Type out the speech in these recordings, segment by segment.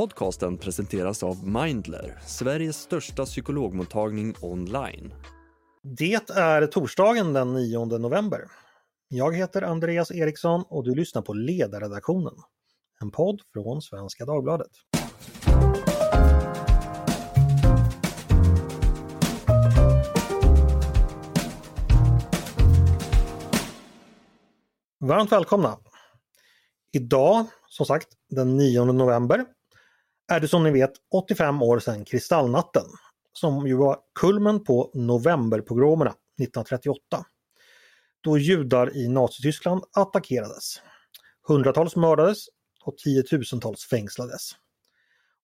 Podcasten presenteras av Mindler, Sveriges största psykologmottagning online. Det är torsdagen den 9 november. Jag heter Andreas Eriksson och du lyssnar på Ledarredaktionen, en podd från Svenska Dagbladet. Varmt välkomna! Idag, som sagt, den 9 november, är det som ni vet 85 år sedan Kristallnatten, som ju var kulmen på novemberpogromerna 1938. Då judar i Nazityskland attackerades. Hundratals mördades och tiotusentals fängslades.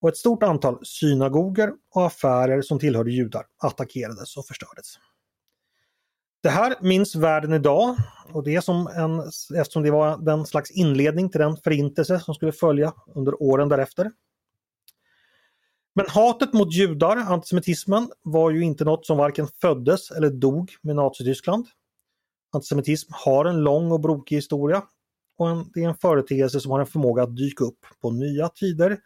Och ett stort antal synagoger och affärer som tillhörde judar attackerades och förstördes. Det här minns världen idag och det är som en, eftersom det var den slags inledning till den förintelse som skulle följa under åren därefter. Men hatet mot judar, antisemitismen, var ju inte något som varken föddes eller dog med Nazityskland. Antisemitism har en lång och brokig historia och en, det är en företeelse som har en förmåga att dyka upp på nya tider,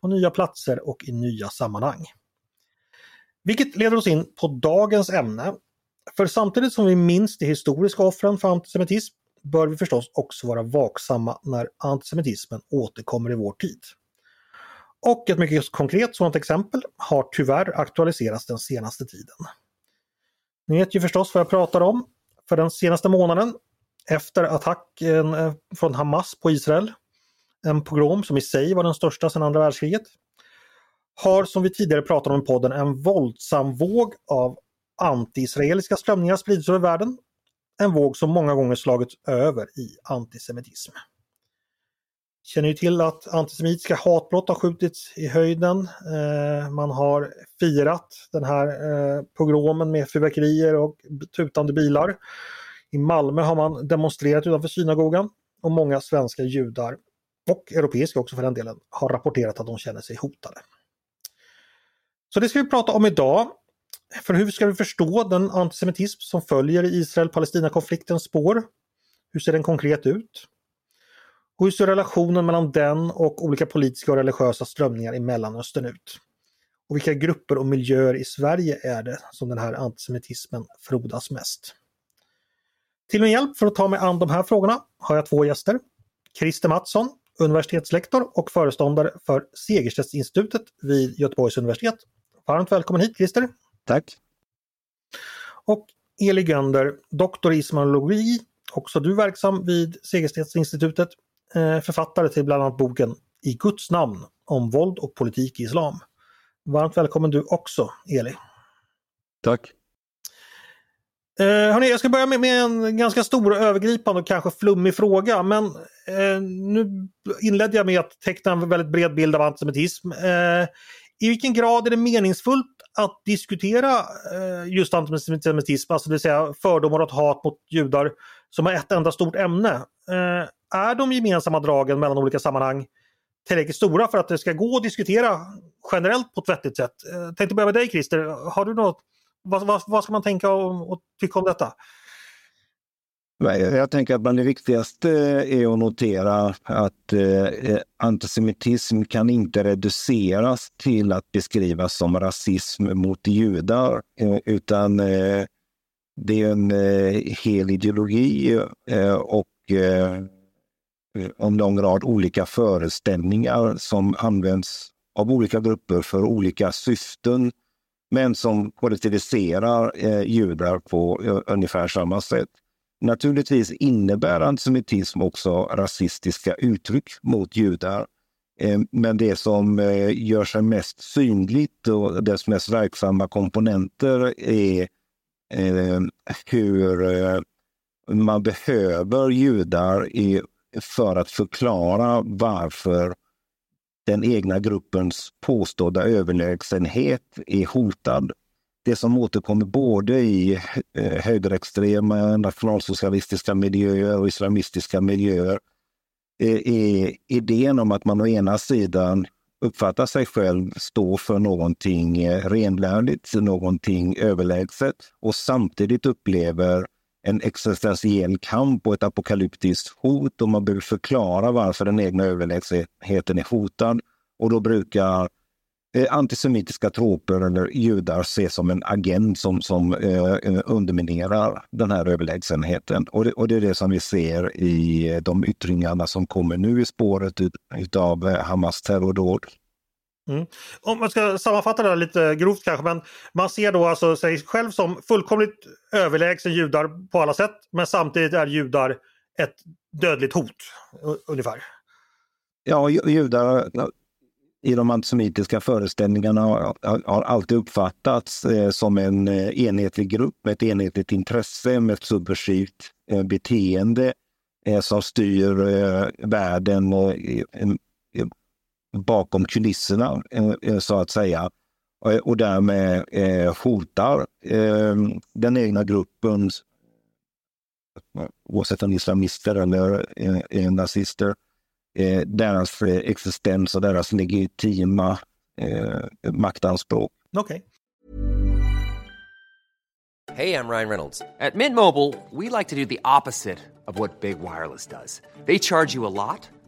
på nya platser och i nya sammanhang. Vilket leder oss in på dagens ämne. För samtidigt som vi minns de historiska offren för antisemitism bör vi förstås också vara vaksamma när antisemitismen återkommer i vår tid. Och ett mycket konkret sådant exempel har tyvärr aktualiserats den senaste tiden. Ni vet ju förstås vad jag pratar om. För den senaste månaden efter attacken eh, från Hamas på Israel, en pogrom som i sig var den största sedan andra världskriget, har som vi tidigare pratade om i podden en våldsam våg av anti-israeliska strömningar spridits över världen. En våg som många gånger slagits över i antisemitism känner ju till att antisemitiska hatbrott har skjutits i höjden. Eh, man har firat den här eh, pogromen med fyrverkerier och tutande bilar. I Malmö har man demonstrerat utanför synagogan och många svenska judar, och europeiska också för den delen, har rapporterat att de känner sig hotade. Så det ska vi prata om idag. För hur ska vi förstå den antisemitism som följer i Israel-Palestina-konfliktens spår? Hur ser den konkret ut? Hur ser relationen mellan den och olika politiska och religiösa strömningar i Mellanöstern ut? Och vilka grupper och miljöer i Sverige är det som den här antisemitismen frodas mest? Till min hjälp för att ta mig an de här frågorna har jag två gäster. Christer Mattsson, universitetslektor och föreståndare för Segerstedtinstitutet vid Göteborgs universitet. Varmt välkommen hit Christer! Tack! Och Eli Gönder, doktor i islamologi, också du verksam vid Segerstedtinstitutet författare till bland annat boken I Guds namn om våld och politik i islam. Varmt välkommen du också, Eli. Tack. Eh, hörni, jag ska börja med, med, en ganska stor övergripande och kanske flummig fråga. Men eh, nu inledde jag med att teckna en väldigt bred bild av antisemitism. Eh, I vilken grad är det meningsfullt att diskutera eh, just antisemitism, alltså det vill säga fördomar och hat mot judar som är ett enda stort ämne? Eh, är de gemensamma dragen mellan olika sammanhang tillräckligt stora för att det ska gå att diskutera generellt på ett vettigt sätt? Jag tänkte börja med dig Christer. Har du något, vad, vad, vad ska man tänka och, och tycka om detta? Jag tänker att bland det viktigaste eh, är att notera att eh, antisemitism kan inte reduceras till att beskrivas som rasism mot judar, utan det är en hel ideologi och Eh, om en lång rad olika föreställningar som används av olika grupper för olika syften, men som kollektiviserar eh, judar på eh, ungefär samma sätt. Naturligtvis innebär antisemitism också rasistiska uttryck mot judar. Eh, men det som eh, gör sig mest synligt och dess mest verksamma komponenter är eh, hur eh, man behöver judar i för att förklara varför den egna gruppens påstådda överlägsenhet är hotad. Det som återkommer både i eh, högerextrema, nationalsocialistiska miljöer och islamistiska miljöer eh, är idén om att man å ena sidan uppfattar sig själv stå för någonting eh, renlärligt, någonting överlägset och samtidigt upplever en existentiell kamp och ett apokalyptiskt hot och man behöver förklara varför den egna överlägsenheten är hotad. Och då brukar eh, antisemitiska troper eller judar ses som en agent som, som eh, eh, underminerar den här överlägsenheten. Och det, och det är det som vi ser i de yttringarna som kommer nu i spåret ut, av eh, Hamas terrordåd. Mm. Om man ska sammanfatta det lite grovt kanske, men man ser då alltså sig själv som fullkomligt överlägsen judar på alla sätt, men samtidigt är judar ett dödligt hot ungefär. Ja, judar i de antisemitiska föreställningarna har, har alltid uppfattats eh, som en eh, enhetlig grupp med ett enhetligt intresse, med ett subversivt eh, beteende eh, som styr eh, världen eh, bakom kulisserna, eh, så att säga. Och därmed hotar den egna gruppen, oavsett om islamister eller nazister, eh, deras eh, existens och deras legitima eh, maktanspråk. Okay. Hej, jag Ryan Reynolds. At Mint Mobile, we like to do the opposite of what Big Wireless does. They charge you a lot,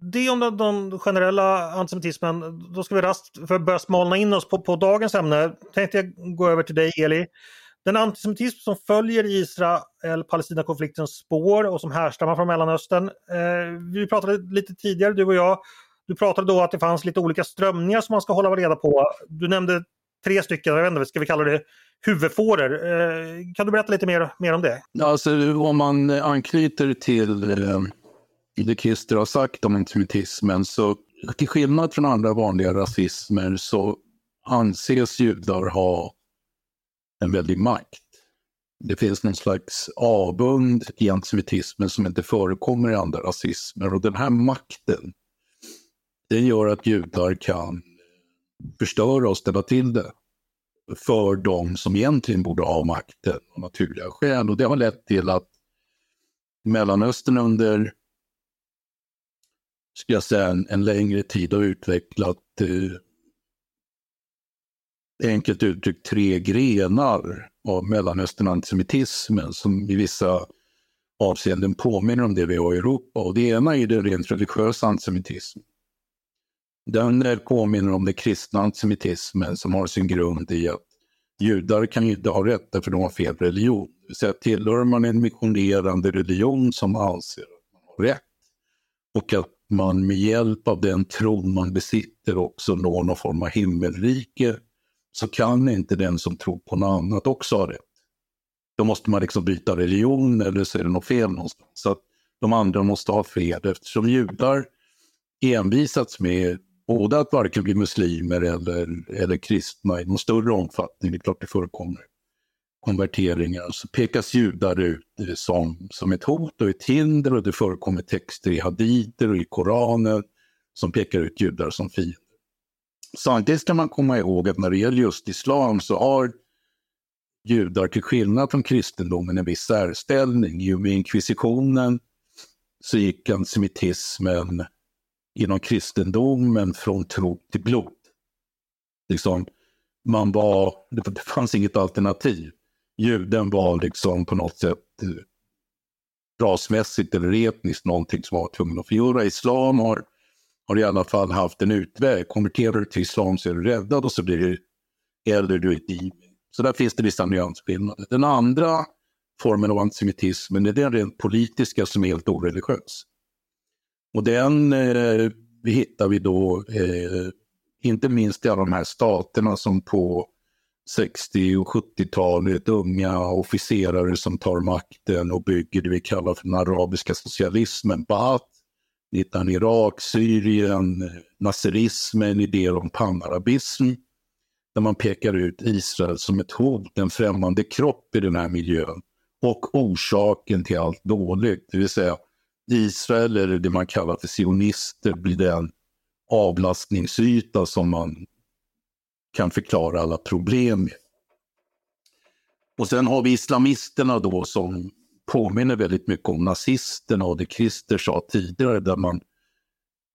Det om den, den, generella antisemitismen. Då ska vi raskt för börja smalna in oss på, på dagens ämne. Tänkte jag gå över till dig Eli. Den antisemitism som följer Israel-Palestina-konfliktens spår och som härstammar från Mellanöstern. Eh, vi pratade lite tidigare, du och jag, du pratade då att det fanns lite olika strömningar som man ska hålla reda på. Du nämnde tre stycken, jag vet inte, ska vi kalla det huvudfåror. Eh, kan du berätta lite mer, mer om det? Alltså, om man anknyter till eh, det Christer har sagt om antisemitismen så till skillnad från andra vanliga rasismer så anses judar ha en väldig makt. Det finns någon slags avund i antisemitismen som inte förekommer i andra rasismer och den här makten den gör att judar kan förstöra och ställa till det för de som egentligen borde ha makten av naturliga skäl. Och det har lett till att Mellanöstern under ska jag säga, en, en längre tid har utvecklat eh, enkelt uttryckt tre grenar av Mellanöstern-antisemitismen som i vissa avseenden påminner om det vi har i Europa. Och det ena är den rent religiösa antisemitismen. Den påminner om den kristna antisemitismen som har sin grund i att judar kan ju inte ha rätt för de har fel religion. Så tillhör man en missionerande religion som anser att man har rätt och att man med hjälp av den tron man besitter också når någon form av himmelrike så kan inte den som tror på något annat också ha rätt. Då måste man liksom byta religion eller så är det något fel någonstans. Så att de andra måste ha fel eftersom judar envisats med både att varken bli muslimer eller, eller kristna i någon större omfattning. Det är klart det förekommer konverteringar. Så pekas judar ut eh, som, som ett hot och ett hinder och det förekommer texter i haditer och i Koranen som pekar ut judar som fiender. Samtidigt ska man komma ihåg att när det gäller just islam så har judar till skillnad från kristendomen en viss särställning. I och med inkvisitionen så gick antisemitismen inom kristendomen från tro till blod. Liksom, man var, det fanns inget alternativ. Juden var liksom på något sätt eh, rasmässigt eller etniskt någonting som var tvungen att förgöra. Islam har, har i alla fall haft en utväg. Konverterar du till islam så är du räddad och så blir du eller du är ett Så där finns det vissa nyansskillnader. Den andra formen av antisemitismen är den rent politiska som är helt oreligiös. Och den eh, hittar vi då eh, inte minst i alla de här staterna som på 60 och 70-talet, unga officerare som tar makten och bygger det vi kallar för den arabiska socialismen. Baath, hittar Irak, Syrien, nazirismen, idéer om panarabism. Där man pekar ut Israel som ett hot, en främmande kropp i den här miljön. Och orsaken till allt dåligt, det vill säga Israel, eller det man kallar för sionister, blir den avlastningsyta som man kan förklara alla problem med. Och sen har vi islamisterna då som påminner väldigt mycket om nazisterna och det Christer sa tidigare där man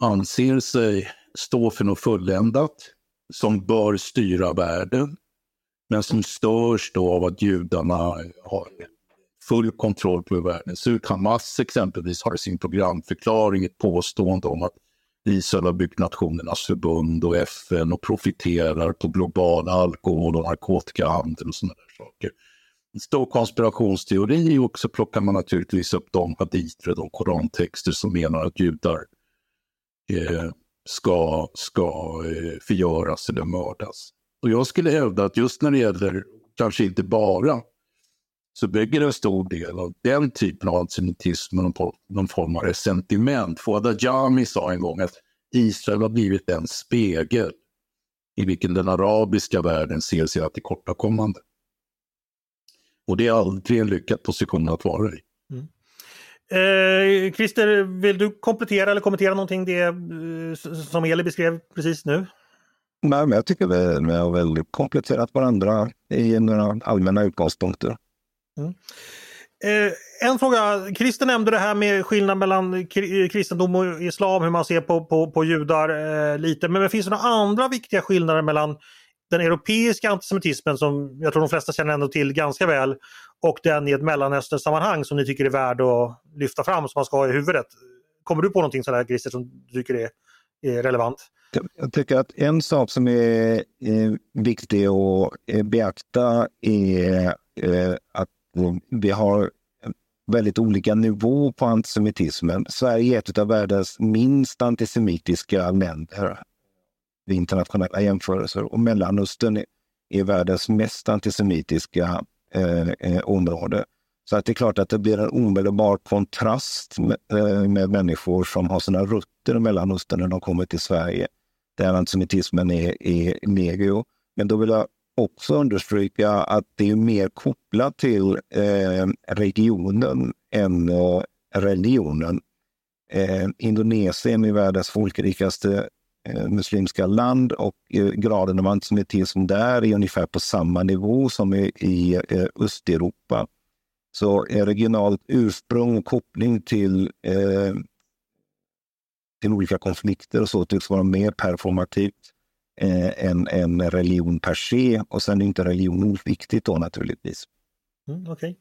anser sig stå för något fulländat som bör styra världen men som störs då av att judarna har full kontroll på hur världen ser ut. Hamas exempelvis har i sin programförklaring ett påstående om att Israel har byggt Nationernas förbund och FN och profiterar på global alkohol och narkotikahandel och sådana där saker. En stor konspirationsteori och så plockar man naturligtvis upp de haditer, de korantexter som menar att judar eh, ska, ska eh, förgöras eller mördas. Och jag skulle hävda att just när det gäller, kanske inte bara, så bygger en stor del av den typen av antisemitism på någon form av resentiment. Fouad Jami sa en gång att Israel har blivit en spegel i vilken den arabiska världen ser sina tillkortakommande. Och det är aldrig en lyckad position att vara i. Mm. Eh, Christer, vill du komplettera eller kommentera någonting det eh, som Eli beskrev precis nu? Nej, men jag tycker vi, vi har väl kompletterat varandra i några allmänna utgångspunkter. Mm. Eh, en fråga, Christer nämnde det här med skillnad mellan kristendom och islam, hur man ser på, på, på judar eh, lite. Men, men finns det några andra viktiga skillnader mellan den europeiska antisemitismen som jag tror de flesta känner ändå till ganska väl och den i ett mellanöstern-sammanhang som ni tycker är värd att lyfta fram som man ska ha i huvudet. Kommer du på någonting sådär Christer som du tycker är, är relevant? Jag tycker att en sak som är, är viktig att eh, beakta är eh, att vi har väldigt olika nivå på antisemitismen. Sverige är ett av världens minst antisemitiska länder vid internationella jämförelser och Mellanöstern är världens mest antisemitiska eh, eh, område. Så att det är klart att det blir en omedelbar kontrast med, eh, med människor som har sina rötter i Mellanöstern när de kommer till Sverige, där antisemitismen är, är legio. Men då vill jag också understryka att det är mer kopplat till eh, regionen än eh, religionen. Eh, Indonesien är världens folkrikaste eh, muslimska land och eh, graden av antisemitism där är ungefär på samma nivå som i, i eh, Östeuropa. Så regionalt ursprung och koppling till, till olika konflikter och så tycks vara mer performativt eh, en, en religion per se och sen är inte religion oviktigt då naturligtvis. Mm, okay.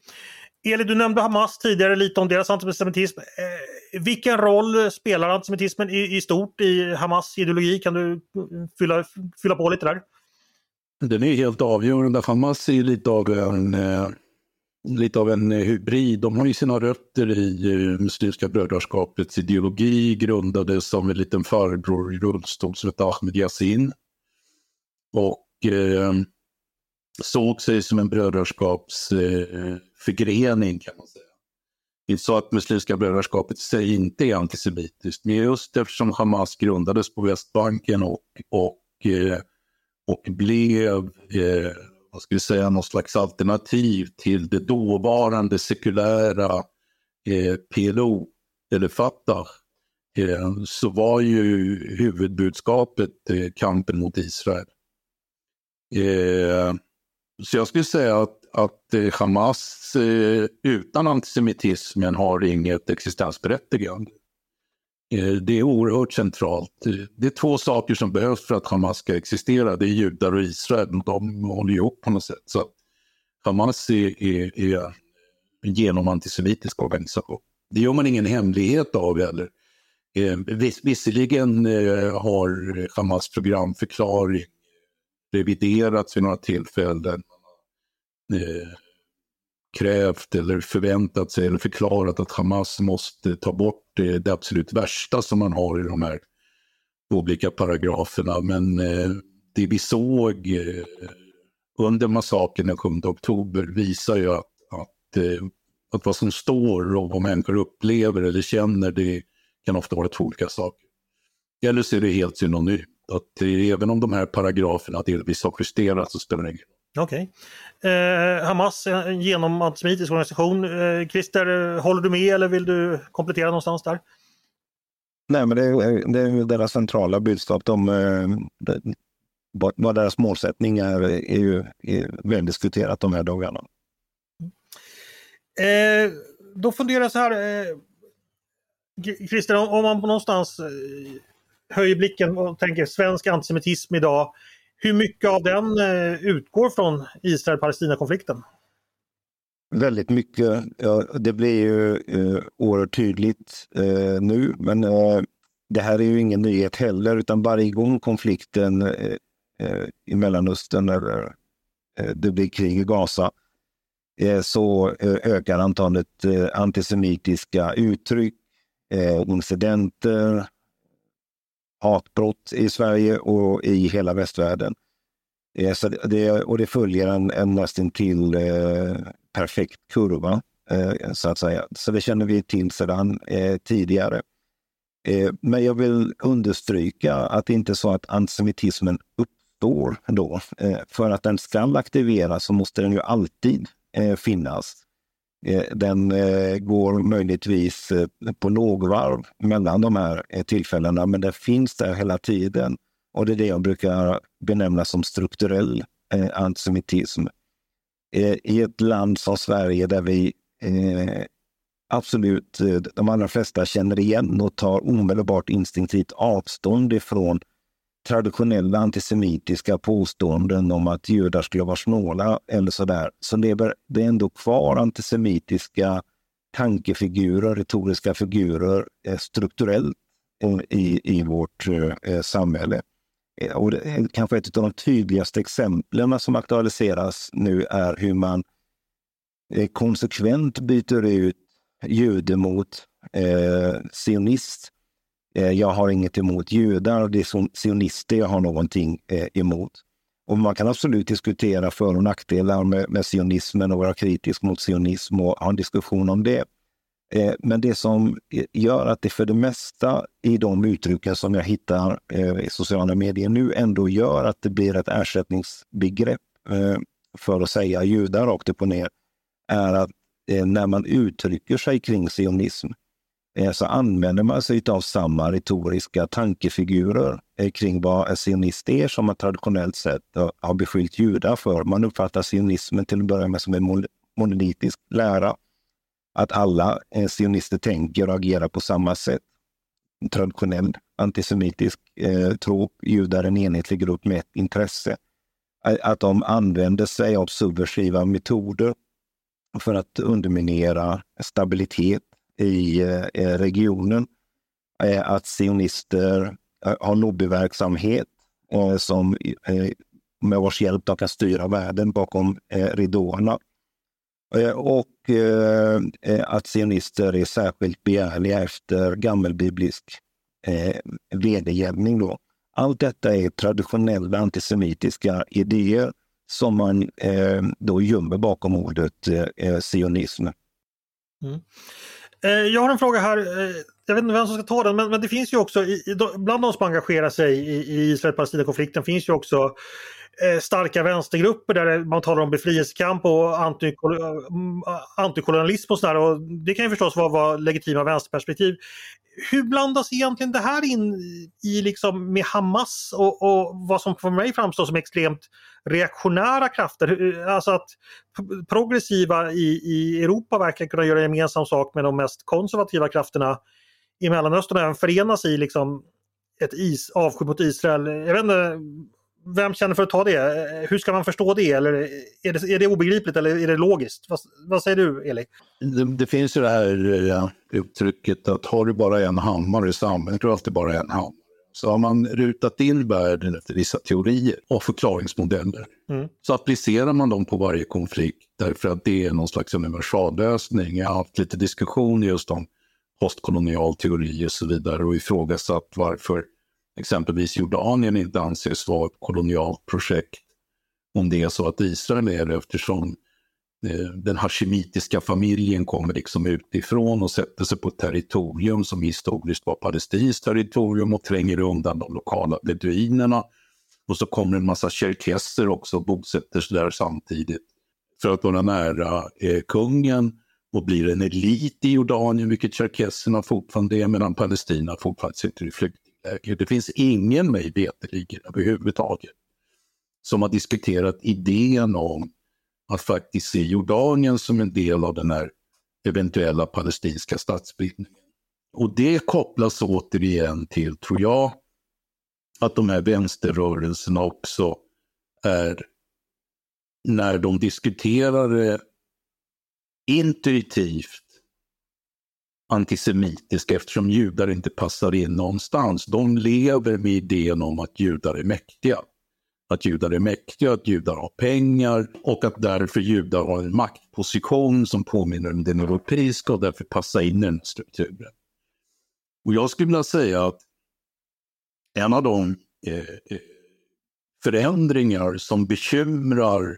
Eli, du nämnde Hamas tidigare lite om deras antisemitism. Eh, vilken roll spelar antisemitismen i, i, stort i Hamas ideologi? Kan du fylla, fylla på lite där? Den är helt avgörande. Hamas är lite av en, eh, lite av en hybrid. De har ju sina rötter i eh, Muslimska brödraskapets ideologi grundades som en liten farbror i rullstol som hette Ahmed Yassin och eh, såg sig som en brödraskapsförgrening eh, kan man säga. Vi sa att Muslimska brödraskapet i sig inte är antisemitiskt, men just eftersom Hamas grundades på Västbanken och, och, eh, och blev eh, vad ska vi säga, någon slags alternativ till det dåvarande sekulära eh, PLO, eller Fatah, eh, så var ju huvudbudskapet eh, kampen mot Israel. Eh, så jag skulle säga att, att eh, Hamas eh, utan antisemitismen har inget existensberättigande. Eh, det är oerhört centralt. Eh, det är två saker som behövs för att Hamas ska existera. Det är judar och Israel. De håller ihop på något sätt. Så Hamas är, är, är en genomantisemitisk organisation. Det gör man ingen hemlighet av heller. Eh, visserligen eh, har Hamas programförklaring reviderats vid några tillfällen. Eh, krävt eller förväntat sig eller förklarat att Hamas måste ta bort det, det absolut värsta som man har i de här olika paragraferna. Men eh, det vi såg eh, under massakern den 7 oktober visar ju att, att, eh, att vad som står och vad människor upplever eller känner det kan ofta vara två olika saker. Eller så är det helt synonymt att även om de här paragraferna delvis har justerats så spelar det ingen. Okej. Okay. Eh, Hamas, en genomantisemitisk organisation. Eh, Christer, håller du med eller vill du komplettera någonstans där? Nej, men det är, det är deras centrala budskap. De, eh, de, vad, deras målsättning är, är ju är väl diskuterat de här dagarna. Eh, då funderar jag så här. Eh, Christer, om man någonstans eh, höjer blicken och tänker svensk antisemitism idag. Hur mycket av den eh, utgår från Israel-Palestina-konflikten? Väldigt mycket. Ja, det blir ju eh, oerhört tydligt eh, nu, men eh, det här är ju ingen nyhet heller, utan varje gång konflikten eh, eh i Mellanöstern eller eh, det blir krig i Gaza eh, så eh, ökar antalet eh, antisemitiska uttryck, incidenter, hatbrott i Sverige och i hela västvärlden. Eh, så det, och det följer en, en nästintill eh, perfekt kurva, eh, så att säga. Så det känner vi till sedan eh, tidigare. Eh, men jag vill understryka att det inte är så att antisemitismen uppstår då. Eh, för att den ska aktiveras så måste den ju alltid eh, finnas. Eh, den eh, går möjligtvis eh, på lågvarv mellan de här tillfällena, men den finns där hela tiden. Och det är det jag brukar benämna som strukturell antisemitism. I ett land som Sverige där vi absolut de allra flesta känner igen och tar omedelbart instinktivt avstånd ifrån traditionella antisemitiska påståenden om att judar skulle vara snåla eller sådär, så lever det ändå kvar antisemitiska tankefigurer, retoriska figurer eh, strukturellt eh, i, i vårt eh, samhälle. Och det är kanske ett av de tydligaste exemplen som aktualiseras nu är hur man konsekvent byter ut jude mot eh, sionist. Eh, jag har inget emot judar, det är sionister jag har någonting eh, emot. Och man kan absolut diskutera för och nackdelar med, med sionismen och vara kritisk mot sionism och ha en diskussion om det. Eh, men det som gör att det för det mesta i de uttrycken som jag hittar i sociala medier nu ändå gör att det blir ett ersättningsbegrepp för att säga judar rakt upp och ner, är att när man uttrycker sig kring sionism Eh, så använder man sig av samma retoriska tankefigurer eh, kring vad sionist är som man traditionellt sett har beskyllt judar för. Man uppfattar sionismen till att börja med som en monolitisk lära. Att alla eh, sionister tänker och agerar på samma sätt. Traditionell antisemitisk eh, tro, judar en enhetlig grupp med ett intresse. Att de använder sig av subversiva metoder för att underminera stabilitet i eh, eh, regionen. Att sionister eh, har lobbyverksamhet som, med vars hjälp de kan styra världen bakom ridåerna. Och att sionister är särskilt begärliga efter gammelbiblisk vedergällning. Allt detta är traditionella antisemitiska idéer som man då gömmer bakom ordet sionism. Mm. Eh, jag har en fråga här, eh, jag vet inte vem som ska ta den, men, men det finns ju också, i, bland de som engagerar sig i, i Israel-Palestina-konflikten finns ju också eh, starka vänstergrupper där man talar om befrielsekamp och antikol antikolonialism och sådär. Och det kan ju förstås vara, vara legitima vänsterperspektiv hur blandas egentligen det här in i liksom med Hamas och, och vad som för mig framstår som extremt reaktionära krafter? Alltså att progressiva i, i Europa verkar kunna göra gemensam sak med de mest konservativa krafterna i Mellanöstern och även förenas i liksom ett is, avsky mot Israel. Jag vet inte, vem känner för att ta det? Hur ska man förstå det? Eller är det, är det obegripligt eller är det logiskt? Vad, vad säger du, Eli? Det, det, finns ju det här eh, uttrycket att har du bara en hammare i samhället, du har alltid bara en hammare. Så har man rutat in världen efter vissa teorier och förklaringsmodeller. Mm. Så applicerar man dem på varje konflikt därför att det är någon slags universallösning. Jag har haft lite diskussion just om postkolonial teori och så vidare och ifrågasatt varför exempelvis Jordanien inte anses vara ett kolonialt projekt. Om det är så att Israel är det eftersom Eh, den hashemitiska familjen kommer liksom utifrån och sätter sig på ett territorium som historiskt var palestinskt territorium och tränger undan de lokala beduinerna. Och så kommer en massa cherkesser också och bosätter sig där samtidigt för att vara nära eh, kungen och blir en elit i Jordanien, vilket cherkesserna fortfarande är, medan Palestina fortfarande sitter i flykt. Det finns ingen mig veterligen överhuvudtaget som har diskuterat idén om att faktiskt se Jordanien som en del av den här eventuella palestinska statsbildningen. Och det kopplas återigen till, tror jag, att de här vänsterrörelserna också är, när de diskuterar det intuitivt antisemitiska eftersom judar inte passar in någonstans. De lever med idén om att judar är mäktiga. Att judar är mäktiga, att judar har pengar och att därför judar har en maktposition som påminner om den europeiska och därför passar in i den strukturen. Och jag skulle vilja säga att en av de eh, eh, förändringar som bekymrar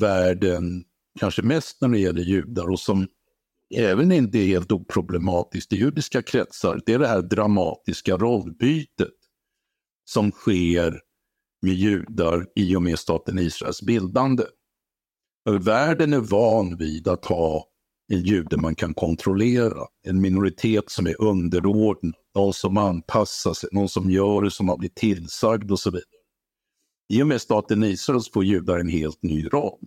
världen kanske mest när det gäller judar och som även inte är helt oproblematiskt i judiska kretsar, det är det här dramatiska rollbytet som sker med judar i och med staten Israels bildande. Världen är van vid att ha en jude man kan kontrollera, en minoritet som är underordnad, någon som anpassar sig, någon som gör det som har blivit tillsagd och så vidare. I och med staten Israel får judar en helt ny roll.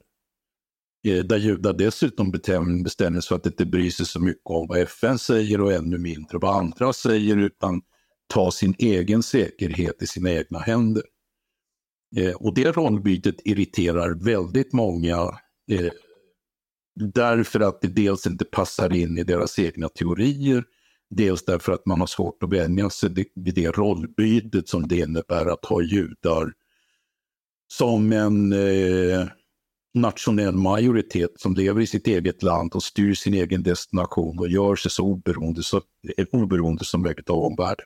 Eh, där judar dessutom bestämmer sig för att inte bry sig så mycket om vad FN säger och ännu mindre vad andra säger utan ta sin egen säkerhet i sina egna händer. Eh, och det rollbytet irriterar väldigt många eh, därför att det dels inte passar in i deras egna teorier, dels därför att man har svårt att vänja sig vid det rollbytet som det innebär att ha judar som en eh, nationell majoritet som lever i sitt eget land och styr sin egen destination och gör sig så oberoende, så, eh, oberoende som möjligt av omvärlden.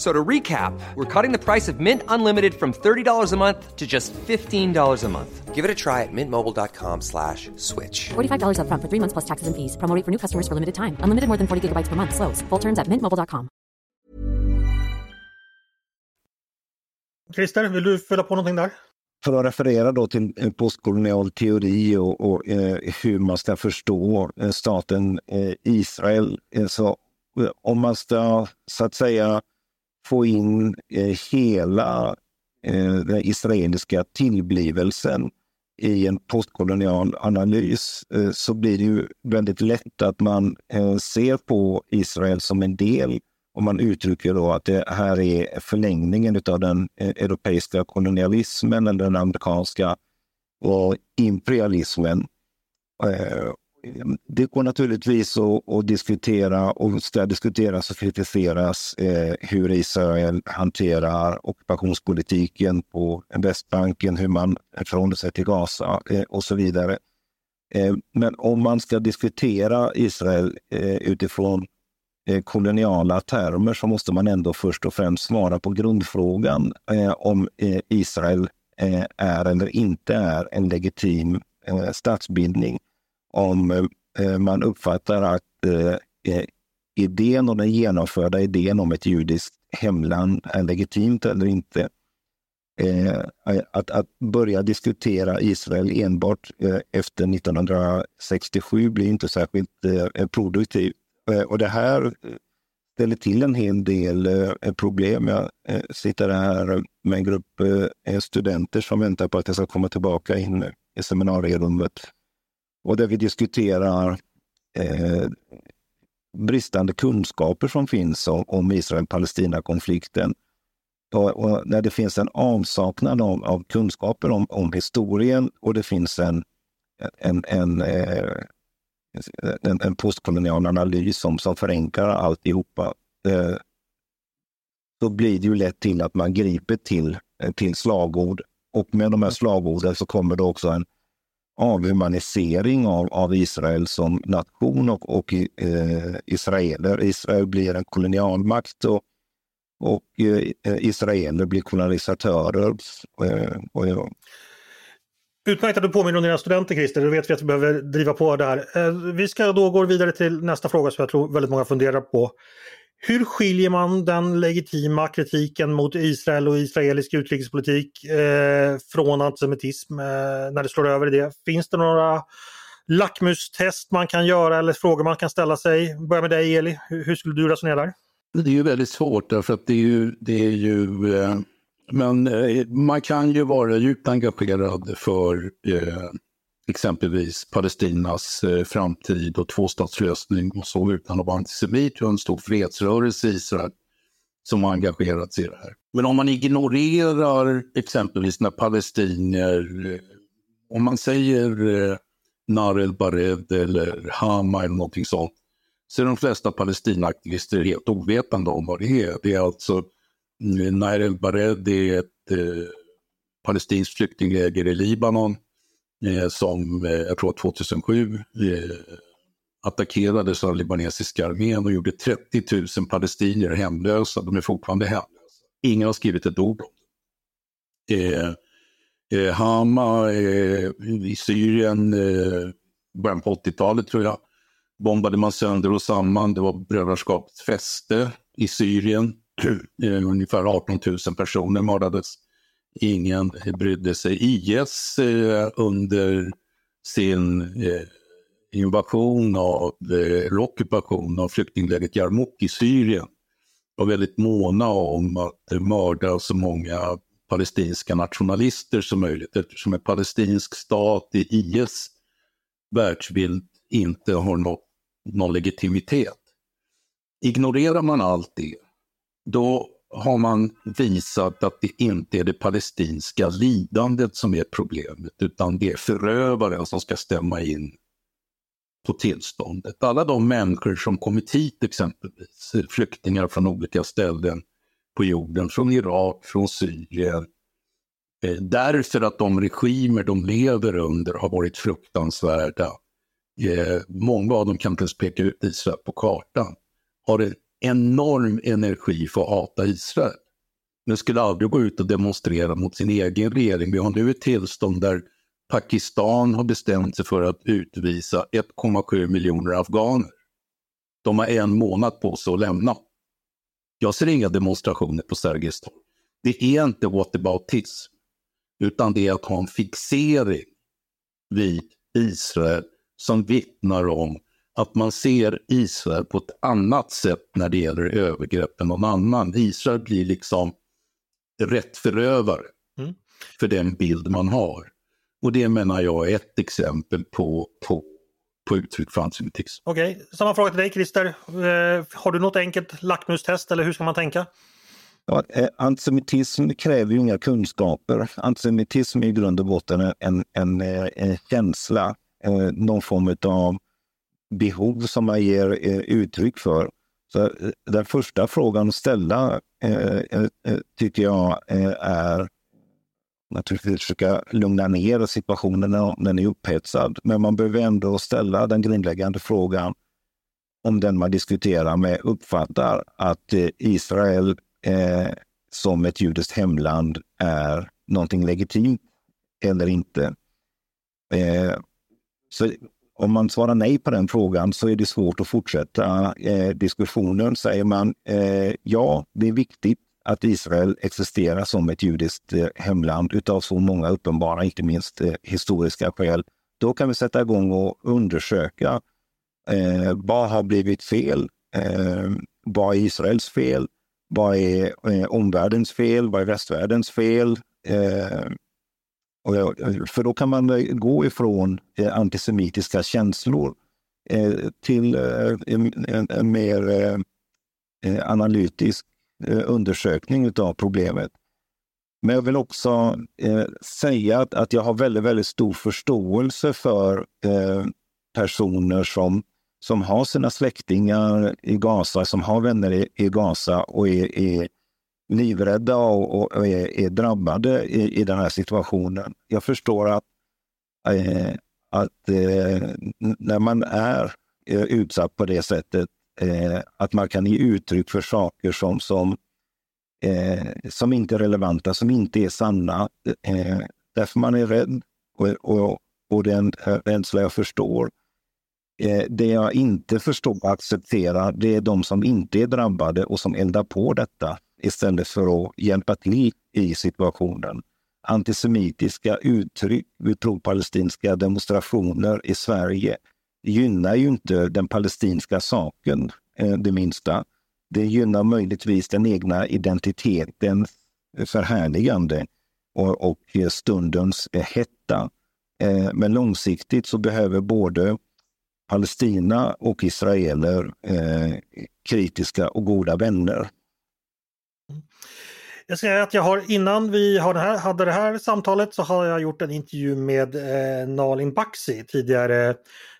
So to recap, we're cutting the price of Mint Unlimited from $30 a month to just $15 a month. Give it a try at mintmobile.com slash switch. $45 upfront for three months plus taxes and fees. Promo rate for new customers for limited time. Unlimited more than 40 gigabytes per month. Slows. Full terms at mintmobile.com. Christer, vill du fylla på någonting där? För att referera då till en postkolonial teori och, och eh, hur man ska förstå eh, staten eh, Israel. Eh, så eh, om man ska så att säga få in eh, hela eh, den israeliska tillblivelsen i en postkolonial analys eh, så blir det ju väldigt lätt att man eh, ser på Israel som en del och man uttrycker då att det här är förlängningen av den eh, europeiska kolonialismen eller den amerikanska och imperialismen. Eh, det går naturligtvis att, att, diskutera och ska diskuteras och kritiseras eh, hur Israel hanterar ockupationspolitiken på Västbanken, hur man förhåller sig till Gaza eh, och så vidare. Eh, men om man ska diskutera Israel eh, utifrån eh, koloniala termer så måste man ändå först och främst svara på grundfrågan eh, om eh, Israel eh, är eller inte är en legitim eh, statsbildning om eh, man uppfattar att eh, eh, idén och den genomförda idén om ett judiskt hemland är legitimt eller inte. Att, att börja diskutera Israel enbart efter 1967 blir inte särskilt produktivt. Och det här ställer till en hel del problem. Jag sitter här med en grupp studenter som väntar på att jag ska komma tillbaka in i seminarierummet och där vi diskuterar eh, bristande kunskaper som finns om, om Israel-Palestina-konflikten. Och, och, när det finns en avsaknad av, av kunskaper om, om, historien och det finns en, en, en, eh, en, en postkolonial analys som, som förenklar alltihopa, eh, så blir det ju lätt till att man griper till, eh, till slagord. Och med de här slagorden så kommer det också en avhumanisering av, av Israel som nation och, och eh, israeler. Israel blir en kolonialmakt och, och eh, israeler blir kolonisatörer. Eh, och, ja. Utmärkt att du påminner om dina studenter Christer, då vet vi att vi behöver driva på där. Eh, vi ska då gå vidare till nästa fråga som jag tror väldigt många funderar på. Hur skiljer man den legitima kritiken mot Israel och israelisk utrikespolitik eh, från antisemitism eh, när det slår över i det? Finns det några lackmustest man kan göra eller frågor man kan ställa sig? Börja med dig Eli, hur, hur skulle du resonera där? Det är ju väldigt svårt därför att det är ju, det är ju eh, men eh, man kan ju vara djupt engagerad för eh, exempelvis Palestinas eh, framtid och tvåstatslösning och så utan att vara antisemit. Vi har en stor fredsrörelse i Israel som har engagerat sig i det här. Men om man ignorerar exempelvis när palestinier, eh, om man säger eh, Nar el-Bared eller Hama eller någonting sånt, så är de flesta Palestinaaktivister helt ovetande om vad det är. Det är alltså mm, Narel Bared är ett eh, palestinskt flyktingläger i Libanon eh, som eh, jag tror 2007 eh, attackerades av libanesiska armén och gjorde 30 000 palestinier hemlösa. De är fortfarande hemlösa. Ingen har skrivit ett ord om det. Eh, eh, Hama eh, i Syrien, eh, början på 80-talet tror jag, bombade man sönder och samman. Det var brödraskapets fäste i Syrien. Eh, ungefär 18 000 personer mördades. Ingen brydde sig. IS eh, under sin eh, invasion av, eller ockupation av flyktinglägret Yarmouk i Syrien var väldigt måna om att mörda så många palestinska nationalister som möjligt eftersom en palestinsk stat i IS världsbild inte har nått någon legitimitet. Ignorerar man allt det då har man visat att det inte är det palestinska lidandet som är problemet, utan det är förövaren som ska stämma in på tillståndet. Alla de människor som kommit hit exempelvis, flyktingar från olika ställen på jorden, från Irak, från Syrien, eh, därför att de regimer de lever under har varit fruktansvärda. Eh, många av dem kan inte ens peka ut Israel på kartan. Har det enorm energi för att hata Israel. Men skulle aldrig gå ut och demonstrera mot sin egen regering. Vi har nu ett tillstånd där Pakistan har bestämt sig för att utvisa 1,7 miljoner afghaner. De har en månad på sig att lämna. Jag ser inga demonstrationer på Sergels torg. Det är inte whataboutism, utan det är att ha en fixering vid Israel som vittnar om att man ser Israel på ett annat sätt när det gäller övergrepp än någon annan. Israel blir liksom rätt förövare mm. för den bild man har. Och det menar jag är ett exempel på, på, på uttryck för antisemitism. Okej, okay. samma fråga till dig Christer. Eh, har du något enkelt lackmustest eller hur ska man tänka? Ja, eh, antisemitism kräver ju inga kunskaper. Antisemitism är i grund och botten en, en, en, eh, en känsla, någon form av behov som man ger eh, uttryck för. Så eh, den första frågan att ställa eh, tycker jag är naturligtvis försöka lugna ner situationen om den är upphetsad. Men man behöver ändå ställa den grundläggande frågan om den man diskuterar med uppfattar att Israel eh, som ett judiskt hemland är någonting legitimt eller inte. Eh, så om man svarar nej på den frågan så är det svårt att fortsätta eh, diskussionen. Säger man eh, ja, det är viktigt att Israel existerar som ett judiskt eh, hemland utav så många uppenbara, inte minst eh, historiska skäl. Då kan vi sätta igång och undersöka eh, vad har blivit fel? Eh, vad är Israels fel? Vad är eh, omvärldens fel? Vad är västvärldens fel? Eh, Eh, för då kan man eh, gå ifrån eh, antisemitiska känslor eh, till eh, en, mer analytisk undersökning av problemet. Men jag vill också säga att, jag har väldigt, väldigt stor förståelse för personer som, som har sina släktingar i Gaza, som har vänner i, i Gaza och är, är livrädda och, och är, är, drabbade i, i, den här situationen. Jag förstår att, eh, att eh, när man är eh, utsatt på det sättet, eh, att man kan ge uttryck för saker som, som, eh, som inte är relevanta, som inte är sanna. Eh, därför man är rädd. Och, och, och det är en eh, rädsla jag förstår. Eh, det jag inte förstår och accepterar, det är de som inte är drabbade och som eldar på detta istället för att hjälpa till i situationen. Antisemitiska uttryck vid pro-palestinska demonstrationer i Sverige gynnar ju inte den palestinska saken eh, det minsta. Det gynnar möjligtvis den egna identiteten förhärligande och, och stundens hetta. Eh, men långsiktigt så behöver både Palestina och israeler eh, kritiska och goda vänner. Jag ska säga att jag har innan vi har det här, hade det här samtalet så har jag gjort en intervju med eh, Nalin Baksi, tidigare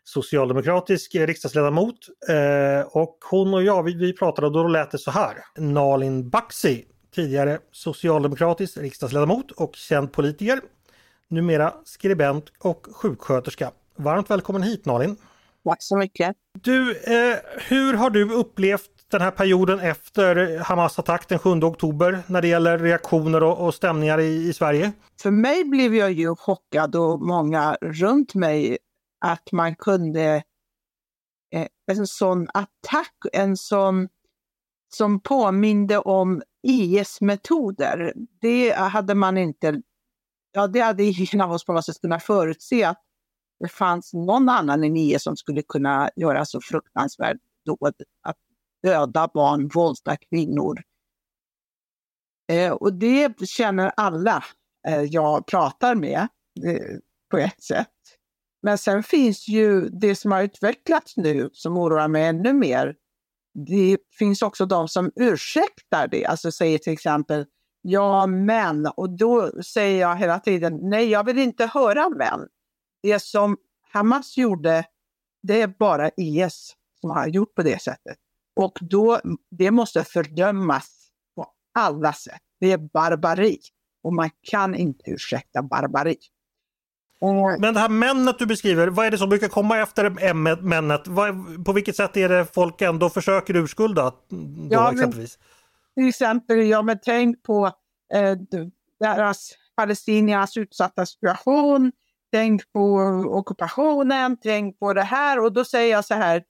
socialdemokratisk riksdagsledamot. Eh, och hon och jag, vi, vi pratade och då lät det så här. Nalin Baksi, tidigare socialdemokratisk riksdagsledamot och känd politiker. Numera skribent och sjuksköterska. Varmt välkommen hit Nalin! Tack så mycket! Du, eh, hur har du upplevt den här perioden efter Hamas attack den 7 oktober när det gäller reaktioner och, och stämningar i, i, Sverige? För mig blev jag ju chockad och många runt mig att man kunde eh, en sån attack, en sån som påminde om IS-metoder. Det hade man inte, ja det hade ingen av oss på något sätt kunnat förutse att det fanns någon annan än IS som skulle kunna göra så fruktansvärt dåd. Att döda barn, våldta kvinnor. Eh, och det känner alla eh, jag pratar med eh, på ett sätt. Men sen finns ju det som har utvecklats nu som oroar mig ännu mer. Det finns också de som ursäktar det, alltså säger till exempel ja men och då säger jag hela tiden nej jag vill inte höra men. Det som Hamas gjorde det är bara IS som har gjort på det sättet. Och då, det måste fördömas på alla sätt. Det är barbari och man kan inte ursäkta barbari. Men det här männet du beskriver, vad är det som brukar komma efter männet? På vilket sätt är det folk ändå försöker urskulda? Då, ja, exempelvis? till exempel, ja men tänk på eh, deras palestiniernas utsatta situation, tänk på ockupationen, tänk på det här och då säger jag så här.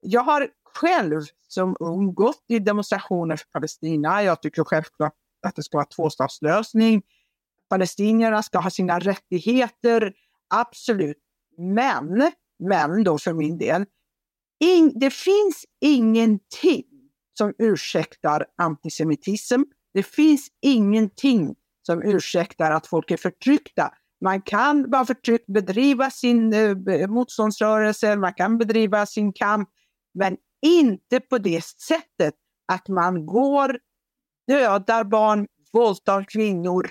Jag har själv som ung gått i demonstrationer för Palestina. Jag tycker självklart att det ska vara tvåstatslösning. Palestinierna ska ha sina rättigheter, absolut. Men, men då för min del, in, det finns ingenting som ursäktar antisemitism. Det finns ingenting som ursäktar att folk är förtryckta. Man kan vara förtryckt, bedriva sin eh, motståndsrörelse, man kan bedriva sin kamp, men inte på det sättet att man går, dödar barn, våldtar kvinnor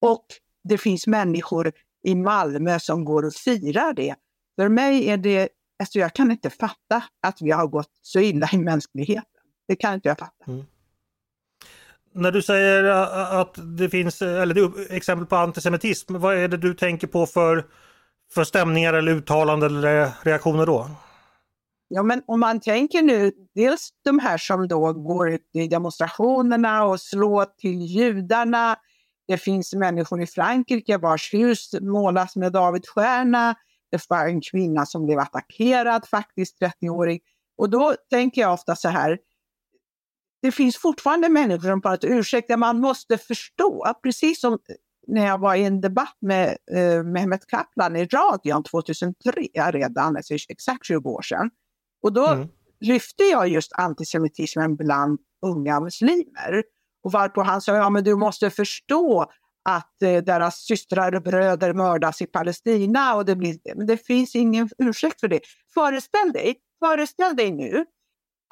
och det finns människor i Malmö som går och firar det. För mig är det, alltså jag kan inte fatta att vi har gått så illa i mänskligheten. Det kan inte jag fatta. Mm. När du säger äh, äh, att det finns äh, eller det exempel på antisemitism, vad är det du tänker på för, för stämningar eller uttalanden eller reaktioner då? Ja, men om man tänker nu, dels de här som då går ut i demonstrationerna och slår till judarna. Det finns människor i Frankrike vars hus målas med Davidstjärna. Det var en kvinna som blev attackerad, faktiskt 30-årig. Och då tänker jag ofta så här, det finns fortfarande människor som bara ursäkta, man måste förstå, precis som när jag var i en debatt med eh, Mehmet Kaplan i radion 2003 redan, alltså exakt 20 år sedan. Och då mm. lyfte jag just antisemitismen bland unga muslimer. Och varpå han sa, ja men du måste förstå att eh, deras systrar och bröder mördas i Palestina och det blir Men det finns ingen ursäkt för det. Föreställ dig, föreställ dig nu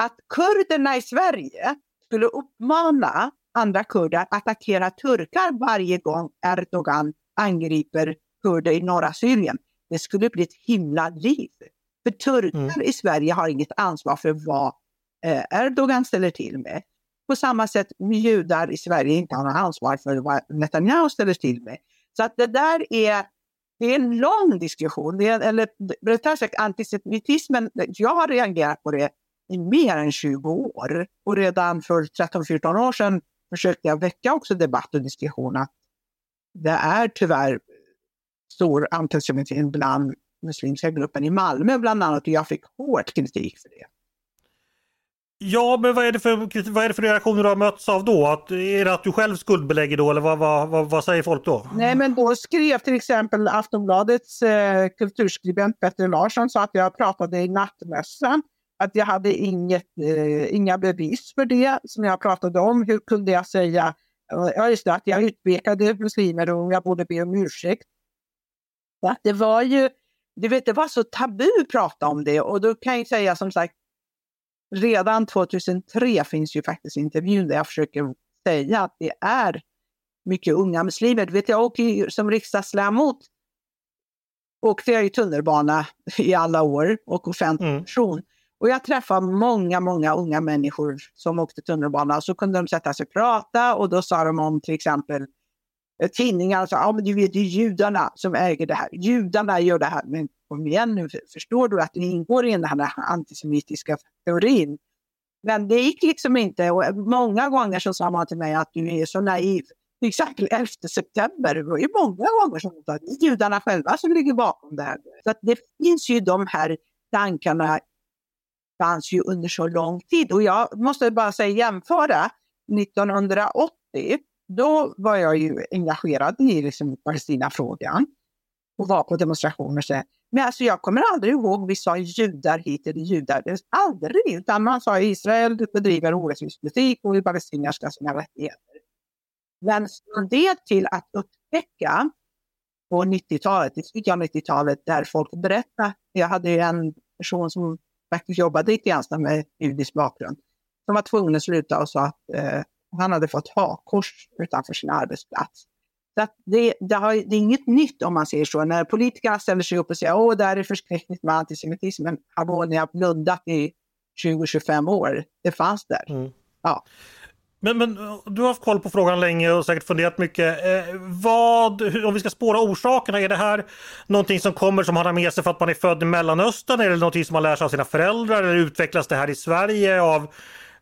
att kurderna i Sverige skulle uppmana andra kurder att attackera turkar varje gång Erdogan angriper kurder i norra Syrien. Det skulle bli ett himla liv. För turkar mm. i Sverige har inget ansvar för vad eh, Erdogan ställer till med. På samma sätt judar i Sverige inte har något ansvar för vad Netanyahu ställer till med. Så att det där är, det är en lång diskussion. Det är, eller rättare sagt antisemitismen, jag har reagerat på det i mer än 20 år. Och redan för 13-14 år sedan försökte jag väcka också debatt och diskussion att det är tyvärr stor antisemitism bland muslimska gruppen i Malmö bland annat och jag fick hård kritik för det. Ja, men vad är det för, vad är det för reaktioner du har mötts av då? Att, är det att du själv skuldbelägger då eller vad, vad, vad, vad säger folk då? Nej, men då skrev till exempel Aftonbladets eh, kulturskribent Petter Larsson så att jag pratade i nattmössan. Att jag hade inget, eh, inga bevis för det som jag pratade om. Hur kunde jag säga Ja, just det, att jag utpekade muslimer och jag borde be om ursäkt. Så det var ju, du vet, det var så tabu att prata om det och då kan jag säga som sagt, redan 2003 finns ju faktiskt intervjun där jag försöker säga att det är mycket unga muslimer. Du vet, jag åker som riksdagsledamot åkte jag i tunnelbana i alla år och offentlig mm. person. Och jag träffade många, många unga människor som åkte tunnelbana. Så kunde de sätta sig och prata och då sa de om till exempel eh, sa Ja, men du vet, det är judarna som äger det här. Judarna gör det här. Men kom igen nu, förstår du att det ingår i den här antisemitiska teorin? Men det gick liksom inte. Och eh, många gånger så sa man till mig att du är så naiv. Till exempel 11 september, det var ju många gånger som sa det är judarna själva som ligger bakom det här. Så att det finns ju de här tankarna fanns ju under så lång tid. Och jag måste bara säga jämföra 1980, då var jag ju engagerad i liksom Palestinafrågan och var på demonstrationer. Så. Men alltså jag kommer aldrig ihåg vi sa judar hit eller judar. Det aldrig, utan man sa Israel bedriver orättvis politik och palestinier ska ha sina rättigheter. Men från det till att upptäcka på 90-talet, i slutet av 90-talet, där folk berättade. Jag hade ju en person som faktiskt jobbade i grann med judisk bakgrund, som var tvungen att sluta och sa att eh, han hade fått hakors utanför sin arbetsplats. Så det, det, har, det, är inget nytt om man säger så. När politikerna ställer sig upp och säger att det här är förskräckligt med antisemitism, men hallå, ni har blundat i 20-25 år. Det fanns där. Mm. Ja. Men, men du har haft koll på frågan länge och säkert funderat mycket. Eh, vad, om vi ska spåra orsakerna, är det här någonting som kommer som man har med sig för att man är född i Mellanöstern? Är det någonting som man lär sig av sina föräldrar? Eller utvecklas det här i Sverige av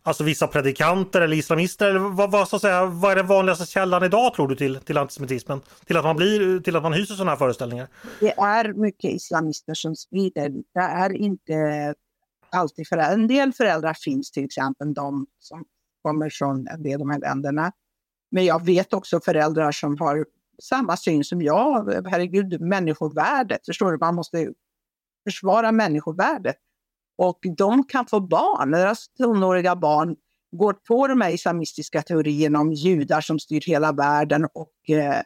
alltså, vissa predikanter eller islamister? Eller vad, vad, så att säga, vad är den vanligaste källan idag tror du till, till antisemitismen? Till att, man blir, till att man hyser sådana här föreställningar? Det är mycket islamister som sprider. Det är inte alltid föräldrar. En del föräldrar finns till exempel de som kommer från en del av de här länderna. Men jag vet också föräldrar som har samma syn som jag. Herregud, människovärdet. Förstår du? Man måste försvara människovärdet. Och de kan få barn, deras tonåriga barn går på de här islamistiska teorierna om judar som styr hela världen. Och, eh,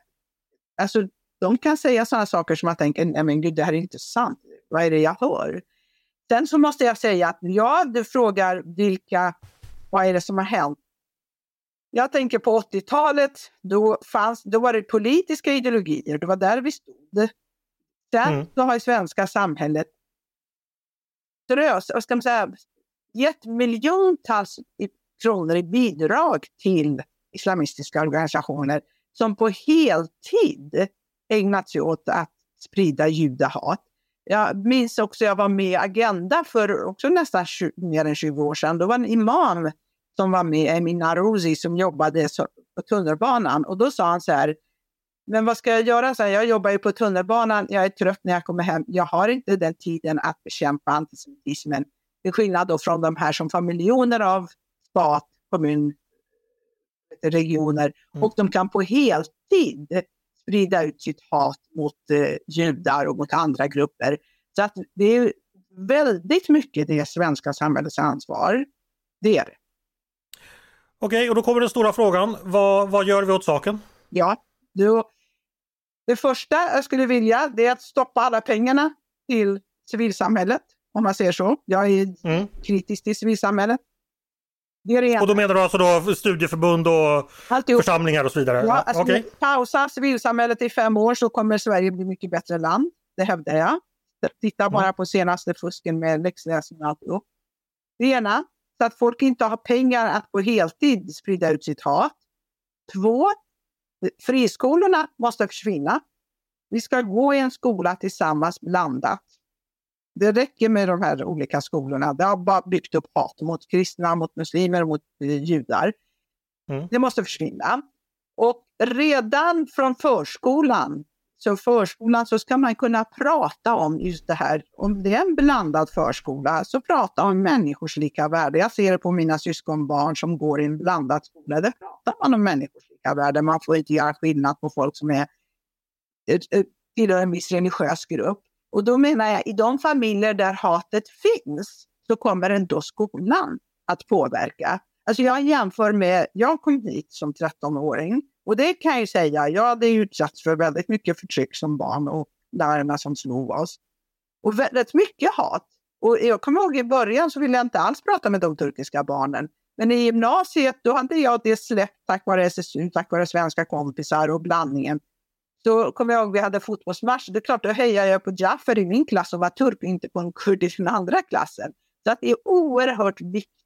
alltså, de kan säga sådana saker som jag tänker, nej men gud, det här är inte sant. Vad är det jag hör? Sen så måste jag säga att ja, du frågar vilka vad är det som har hänt? Jag tänker på 80-talet, då, fanns, då var det politiska ideologier, det var där vi stod. Sen mm. så har svenska samhället drös, vad ska man säga, gett miljontals kronor i bidrag till islamistiska organisationer som på heltid ägnat sig åt att sprida judahat. Jag minns också, jag var med i Agenda för också nästan 20, mer än 20 år sedan. Då var en imam som var med, Emin Arouzi, som jobbade på tunnelbanan. Och då sa han så här, men vad ska jag göra? Så här, jag jobbar ju på tunnelbanan, jag är trött när jag kommer hem. Jag har inte den tiden att bekämpa antisemitismen. Till skillnad då från de här som får miljoner av stat, kommun, regioner mm. och de kan på heltid sprida ut sitt hat mot eh, judar och mot andra grupper. Så att det är väldigt mycket det svenska samhällets ansvar. Det är det. Okej, och då kommer den stora frågan. Vad, vad gör vi åt saken? Ja, då, det första jag skulle vilja det är att stoppa alla pengarna till civilsamhället, om man säger så. Jag är mm. kritisk till civilsamhället. Och då menar du alltså då studieförbund och Alltihop. församlingar och så vidare? Ja, alltså okay. Pausa civilsamhället i fem år så kommer Sverige bli mycket bättre land. Det hävdar jag. Titta mm. bara mm. på senaste fusken med läxläsning och alltihop. Det ena, så att folk inte har pengar att på heltid sprida ut sitt hat. Två, friskolorna måste försvinna. Vi ska gå i en skola tillsammans blandat. Det räcker med de här olika skolorna. Det har bara byggt upp hat mot kristna, mot muslimer, mot eh, judar. Mm. Det måste försvinna. Och redan från förskolan så förskolan så ska man kunna prata om just det här, om det är en blandad förskola, så prata om människors lika värde. Jag ser det på mina syskonbarn som går i en blandad skola, där pratar man om människors lika värde. Man får inte göra skillnad på folk som är tillhör en viss religiös grupp. Och då menar jag, i de familjer där hatet finns, så kommer ändå skolan att påverka. Alltså jag jämför med, jag kom hit som 13-åring och det kan jag ju säga, jag hade utsatts för väldigt mycket förtryck som barn och lärarna som slog oss. Och väldigt mycket hat. Och jag kommer ihåg i början så ville jag inte alls prata med de turkiska barnen. Men i gymnasiet då hade jag det släppt tack vare SSU, tack vare svenska kompisar och blandningen. Så kommer jag ihåg vi hade fotbollsmatch. Det är klart, då hejade jag på Jaffer i min klass och var turk, inte på en kurd i den andra klassen. Så att det är oerhört viktigt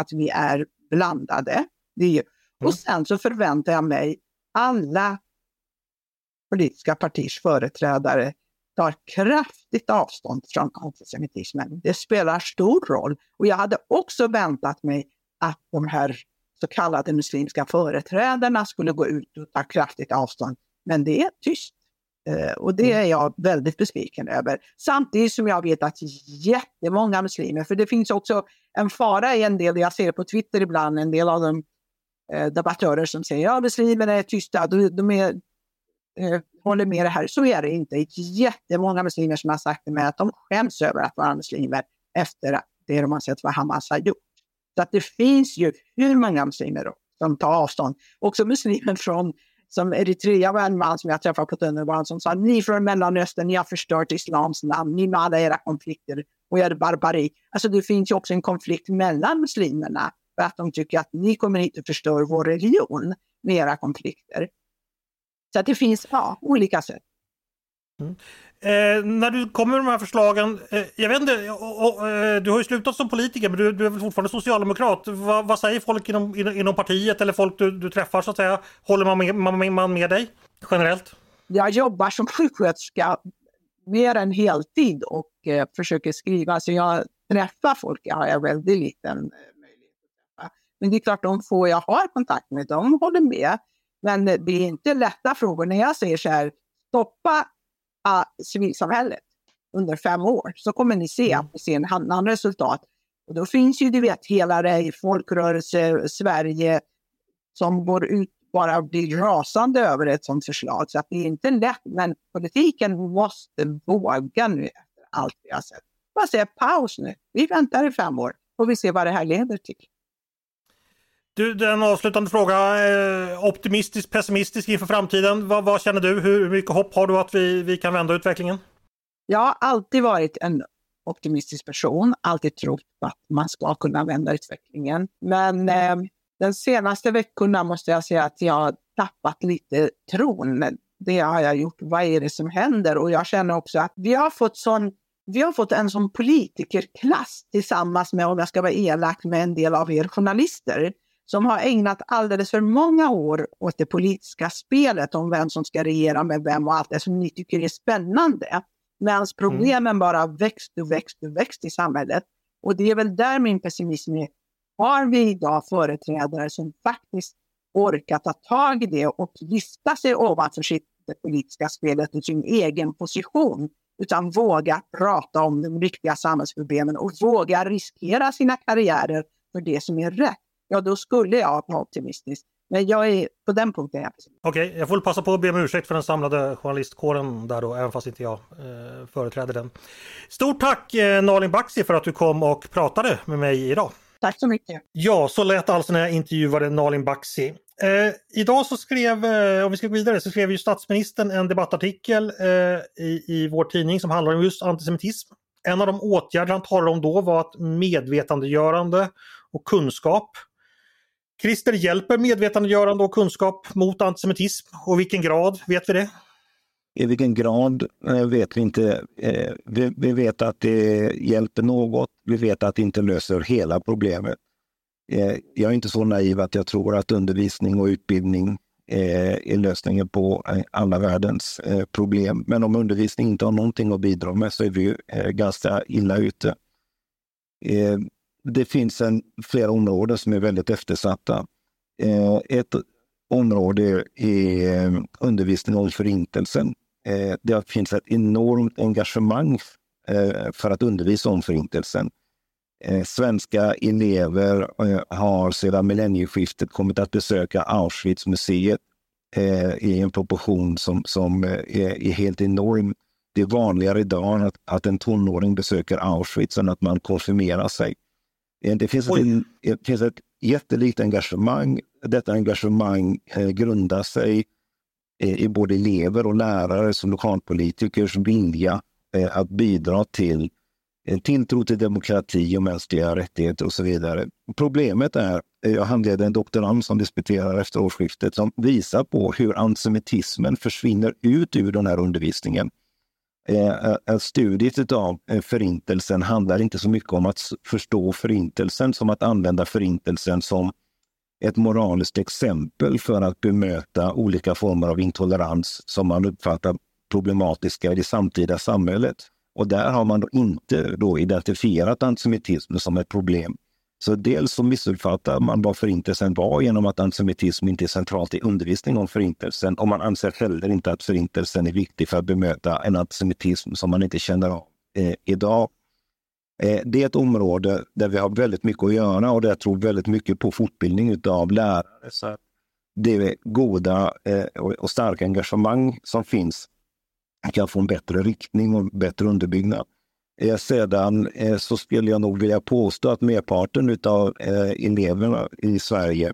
att vi är blandade. Är, och mm. sen så förväntar jag mig alla politiska partiers företrädare tar kraftigt avstånd från antisemitismen. Det spelar stor roll. Och jag hade också väntat mig att de här så kallade muslimska företrädarna skulle gå ut och ta kraftigt avstånd. Men det är tyst. Eh, och det mm. är jag väldigt besviken över. Samtidigt som jag vet att jättemånga muslimer, för det finns också en fara i en del, jag ser på Twitter ibland, en del av de eh, debattörer som säger ja muslimerna är tysta, de, de är, eh, håller med det här. Så är det inte. Jättemånga muslimer som har sagt till mig att de skäms över att vara muslimer efter det de har sett vad Hamas har gjort. Så att det finns ju hur många muslimer som tar avstånd. Också muslimer från som Eritrea var en man som jag träffade på tunnelbanan som sa ni från Mellanöstern, ni har förstört islams namn, ni med alla era konflikter och er barbari. Alltså det finns ju också en konflikt mellan muslimerna för att de tycker att ni kommer hit och förstör vår religion med era konflikter. Så att det finns ja, olika sätt. Mm. Eh, när du kommer med de här förslagen, eh, jag vet inte, och, och, eh, du har ju slutat som politiker men du, du är väl fortfarande socialdemokrat. Va, vad säger folk inom, inom, inom, partiet eller folk du, du träffar så att säga? Håller man med, man, man med dig generellt? Jag jobbar som sjuksköterska mer än heltid och eh, försöker skriva. Så jag träffar folk, jag har väldigt liten eh, möjlighet att träffa. Men det är klart, de få jag har kontakt med, de håller med. Men eh, det är inte lätta frågor. När jag säger så här, stoppa uh, civilsamhället under fem år så kommer ni se att vi ser en annan resultat. Och då finns ju, du vet, hela det folkrörelse Sverige som går ut bara blir rasande över ett sådant förslag. Så att det är inte lätt, men politiken måste våga nu efter allt vi har sett. Bara säga paus nu. Vi väntar i fem år och vi ser vad det här leder till. Du, den avslutande fråga. Eh, optimistisk, pessimistisk inför framtiden. Vad, vad, känner du? Hur mycket hopp har du att vi, vi kan vända utvecklingen? Jag har alltid varit en optimistisk person, alltid trott att man ska kunna vända utvecklingen. Men eh, den senaste veckorna måste jag säga att jag har tappat lite tron. Det har jag gjort. Vad är det som händer? Och jag känner också att vi har fått sån vi har fått en sån politikerklass tillsammans med, om jag ska vara elak, med en del av er journalister som har ägnat alldeles för många år åt det politiska spelet om vem som ska regera med vem och allt det som ni tycker är spännande. Medan mm. problemen mm. bara växt och växt och växt i samhället. Och det är väl där min pessimism är. Har vi idag företrädare som faktiskt orkar ta tag i det och lyfta sig ovanför sitt det politiska spelet och sin egen position, utan våga prata om de riktiga samhällsproblemen och våga riskera sina karriärer för det som är rätt ja då skulle jag vara optimistisk. Men jag är, på den punkten är jag. Okej, okay, jag får passa på att be om ursäkt för den samlade journalistkåren där då, även fast inte jag eh, företräder den. Stort tack eh, Nalin Baxi för att du kom och pratade med mig idag. Tack så mycket. Ja, så lät alltså när jag intervjuade Nalin Baxi. Eh, idag så skrev, eh, om vi ska gå vidare, så skrev ju statsministern en debattartikel eh, i, i vår tidning som handlar om just antisemitism. En av de åtgärder han talade om då var att medvetandegörande och kunskap Christer hjälper medvetandegörande och kunskap mot antisemitism och i vilken grad vet vi det? I vilken grad eh, vet vi inte. Eh, vi vet att det hjälper något. Vi vet att det inte löser hela problemet. Eh, jag är inte så naiv att jag tror att undervisning och utbildning är lösningen på alla världens problem. Men om undervisning inte har någonting att bidra med så är vi ganska illa ute det finns en, flera områden som är väldigt eftersatta. Eh, ett område är eh, undervisning om Förintelsen. eh, det finns ett enormt engagemang eh, för att undervisa om Förintelsen. Eh, svenska elever eh, har sedan millennieskiftet kommit att besöka Auschwitzmuseet eh, i en proportion som, som eh, är, är, helt enorm. Det är vanligare idag att, att en tonåring besöker Auschwitz än att man konfirmerar sig. Eh, det finns, ett, det finns ett jättelikt engagemang. Detta engagemang eh, grundar sig i både elever och lärare som lokalpolitikers vilja att bidra till tilltro till demokrati och mänskliga rättigheter och så vidare. Problemet är, jag handleder en doktorand som disputerar efter årsskiftet som visar på hur antisemitismen försvinner ut ur den här undervisningen. Eh, eh, eh, studiet av eh, förintelsen handlar inte så mycket om att förstå förintelsen som att använda förintelsen som ett moraliskt exempel för att bemöta olika former av intolerans som man uppfattar problematiska i det samtida samhället. Och där har man då inte då identifierat antisemitismen som ett problem. Så dels så missuppfattar man vad förintelsen var genom att antisemitism inte är centralt i undervisning om förintelsen och man anser heller inte att förintelsen är viktig för att bemöta en antisemitism som man inte känner av eh, idag. Eh, det är ett område där vi har väldigt mycket att göra och där jag tror väldigt mycket på fortbildning av lärare. Så det goda eh, och starka engagemang som finns kan få en bättre riktning och bättre underbyggnad. Eh, sedan eh, så skulle jag nog vilja påstå att merparten av eh, eleverna i Sverige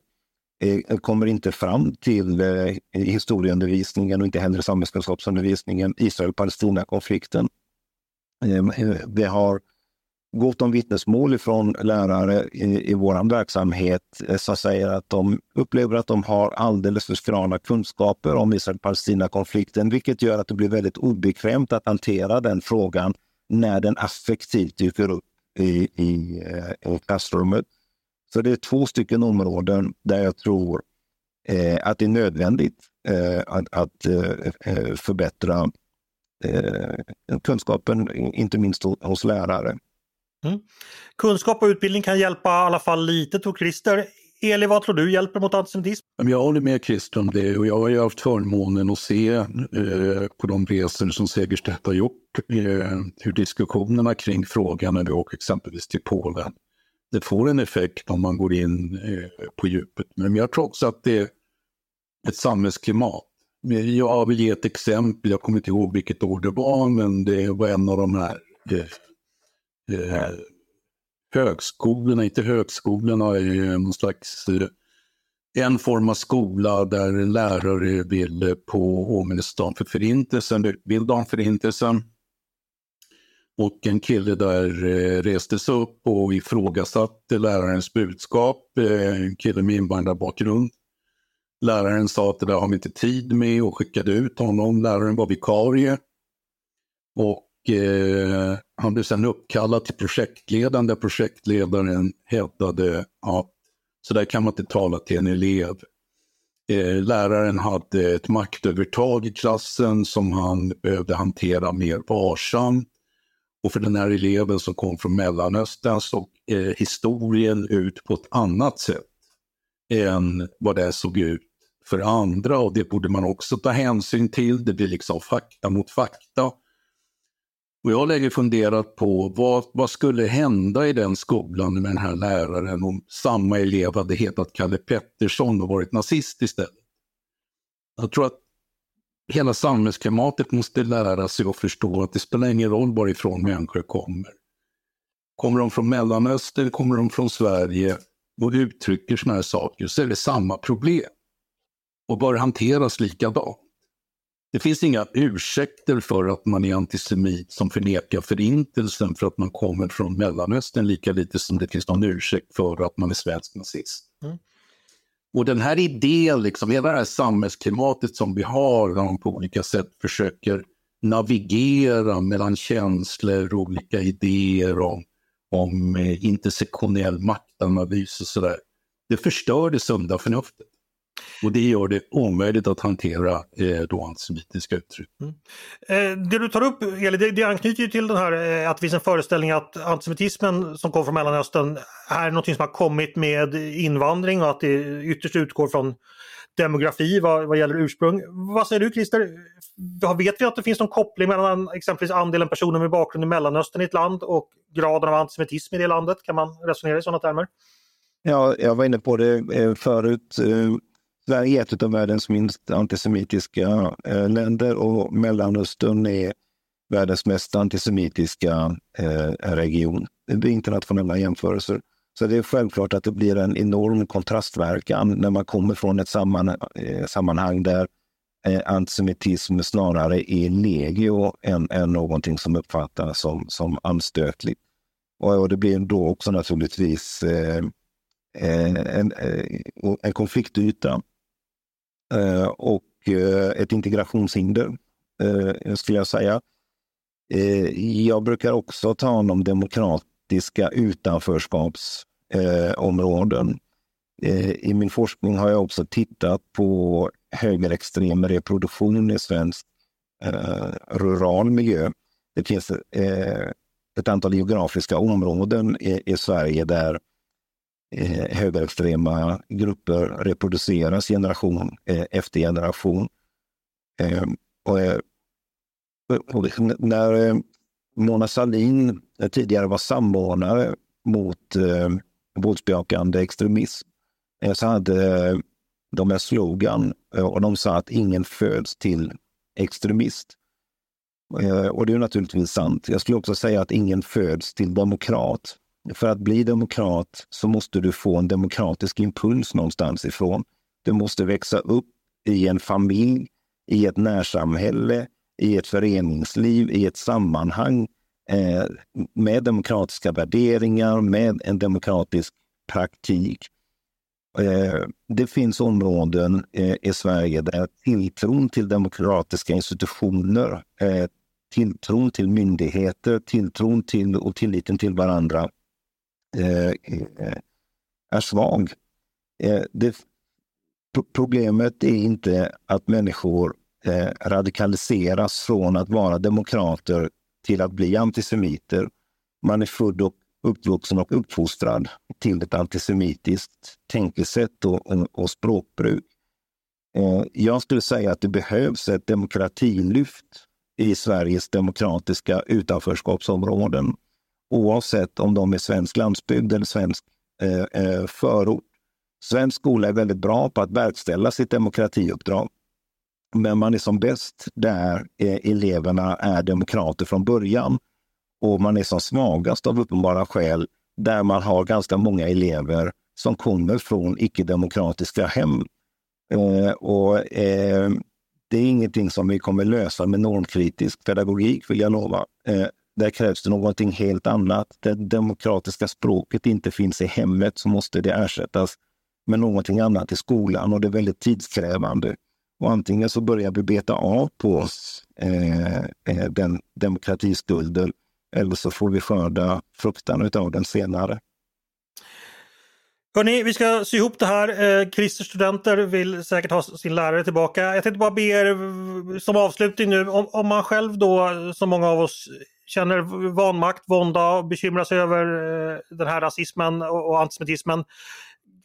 eh, kommer inte fram till eh, historieundervisningen och inte heller samhällskunskapsundervisningen Israel-Palestina-konflikten. Ehm, eh, vi har gott om vittnesmål från lärare i, i vår verksamhet eh, som säger att de upplever att de har alldeles för skrala kunskaper om Israel-Palestina-konflikten, vilket gör att det blir väldigt obekvämt att hantera den frågan när den affektivt dyker upp i, i, eh, i klassrummet. Så det är två stycken områden där jag tror eh, att det är nödvändigt eh, att, att eh, eh förbättra eh, kunskapen, inte minst hos lärare. Mm. Kunskap och utbildning kan hjälpa i alla fall lite tror Christer. Eli, vad tror du hjälper mot antisemitism? Jag håller med Christer om det och jag har ju haft förmånen att se eh, på de resor som Segerstedt har gjort eh, hur diskussionerna kring frågan när vi åker exempelvis till Polen, det får en effekt om man går in eh, på djupet. Men jag tror också att det är ett samhällsklimat. Jag vill ge ett exempel, jag kommer inte ihåg vilket år det var, men det var en av de här eh, eh högskolorna, inte högskolorna, är någon slags eh, en form av skola där lärare vill på åminnelsedagen för förintelsen, utbilda om förintelsen. Och en kille där eh, restes reste sig upp och ifrågasatte lärarens budskap, eh, en kille med invandrarbakgrund. Läraren sa att det där har vi inte tid med och skickade ut honom. Läraren var vikarie. Och eh, han blev sedan uppkallad till projektledaren där projektledaren hävdade att så där kan man inte tala till en elev. Eh, läraren hade ett maktövertag i klassen som han behövde hantera mer varsamt. Och för den här eleven som kom från Mellanöstern såg eh, historien ut på ett annat sätt än vad det såg ut för andra och det borde man också ta hänsyn till. Det blir liksom fakta mot fakta. Och jag har länge funderat på vad, vad skulle hända i den skolan med den här läraren om samma elev hade hetat Kalle Pettersson och varit nazist istället. Jag tror att hela samhällsklimatet måste lära sig att förstå att det spelar ingen roll varifrån människor kommer. Kommer de från Mellanöstern, kommer de från Sverige och uttrycker sådana här saker så är det samma problem och bör hanteras likadant. Det finns inga ursäkter för att man är antisemit som förnekar förintelsen för att man kommer från Mellanöstern, lika lite som det finns någon ursäkt för att man är svensk nazist. Mm. Och den här idén, liksom, hela det här samhällsklimatet som vi har, där man på olika sätt försöker navigera mellan känslor och olika idéer om, om eh, intersektionell maktanalys och sådär. Det förstör det sunda förnuftet. Och det gör det omöjligt att hantera eh, då antisemitiska uttryck. Mm. Eh, det du tar upp, Eli, det, det anknyter ju till den här eh, att det finns en föreställning att antisemitismen som kommer från Mellanöstern är något som har kommit med invandring och att det ytterst utgår från demografi vad, vad gäller ursprung. Vad säger du Christer? Vet vi att det finns någon koppling mellan exempelvis andelen personer med bakgrund i Mellanöstern i ett land och graden av antisemitism i det landet? Kan man resonera i sådana termer? Ja, jag var inne på det eh, förut. Sverige är ett av världens minst antisemitiska eh, länder och Mellanöstern är världens mest antisemitiska eh, region. Det är internationella jämförelser. Så det är självklart att det blir en enorm kontrastverkan när man kommer från ett eh, sammanhang där eh, antisemitism snarare är legio än, än någonting som uppfattas som, som anstötligt. Och, det blir då också naturligtvis eh, en, en, en konfliktyta Eh, och eh, ett integrationshinder, eh, skulle jag säga. Jag brukar också ta om demokratiska utanförskapsområden. I min forskning har jag också tittat på högerextrem reproduktion i svensk rural miljö. Det finns ett antal geografiska områden i Sverige där eh, högerextrema grupper reproduceras generation eh, efter generation. Ehm, eh, och, och när eh, Mona Sahlin eh, tidigare var samordnare mot eh, våldsbejakande extremism eh, så hade de en slogan och de sa att ingen föds till extremist. Och det är naturligtvis sant. Jag skulle också säga att ingen föds till demokrat. För att bli demokrat så måste du få en demokratisk impuls någonstans ifrån. Du måste växa upp i en familj, i ett närsamhälle, i ett föreningsliv, i ett sammanhang eh, med demokratiska värderingar, med en demokratisk praktik. Eh, det finns områden eh, i Sverige där tilltron till demokratiska institutioner, eh, tilltron till myndigheter, tilltron till och tilliten till varandra Eh, är svag. Eh, det, problemet är inte att människor eh, radikaliseras från att vara demokrater till att bli antisemiter. Man är född och uppvuxen och uppfostrad till ett antisemitiskt tänkesätt och, och, och språkbruk. Eh, jag skulle säga att det behövs ett demokratilyft i Sveriges demokratiska utanförskapsområden oavsett om de är svensk landsbygd eller svensk eh, eh, förort. Svensk skola är väldigt bra på att verkställa sitt demokratiuppdrag. Men man är som bäst där eh, eleverna är demokrater från början. Och man är som svagast av uppenbara skäl där man har ganska många elever som kommer från icke-demokratiska hem. Eh, och, eh, det är ingenting som vi kommer lösa med normkritisk pedagogik, vill jag lova. Eh, där krävs det någonting helt annat. Det demokratiska språket inte finns i hemmet så måste det ersättas med någonting annat i skolan och det är väldigt tidskrävande. Och antingen så börjar vi beta av på oss eh den demokratiskulden eller så får vi skörda fruktan av den senare. Hörni, vi ska sy ihop det här. Eh, Christers studenter vill säkert ha sin lärare tillbaka. Jag tänkte bara be er eh, som avslutning nu, om, om man själv då, som många av oss känner vanmakt, vånda och bekymrar sig över eh, den här rasismen och antisemitismen.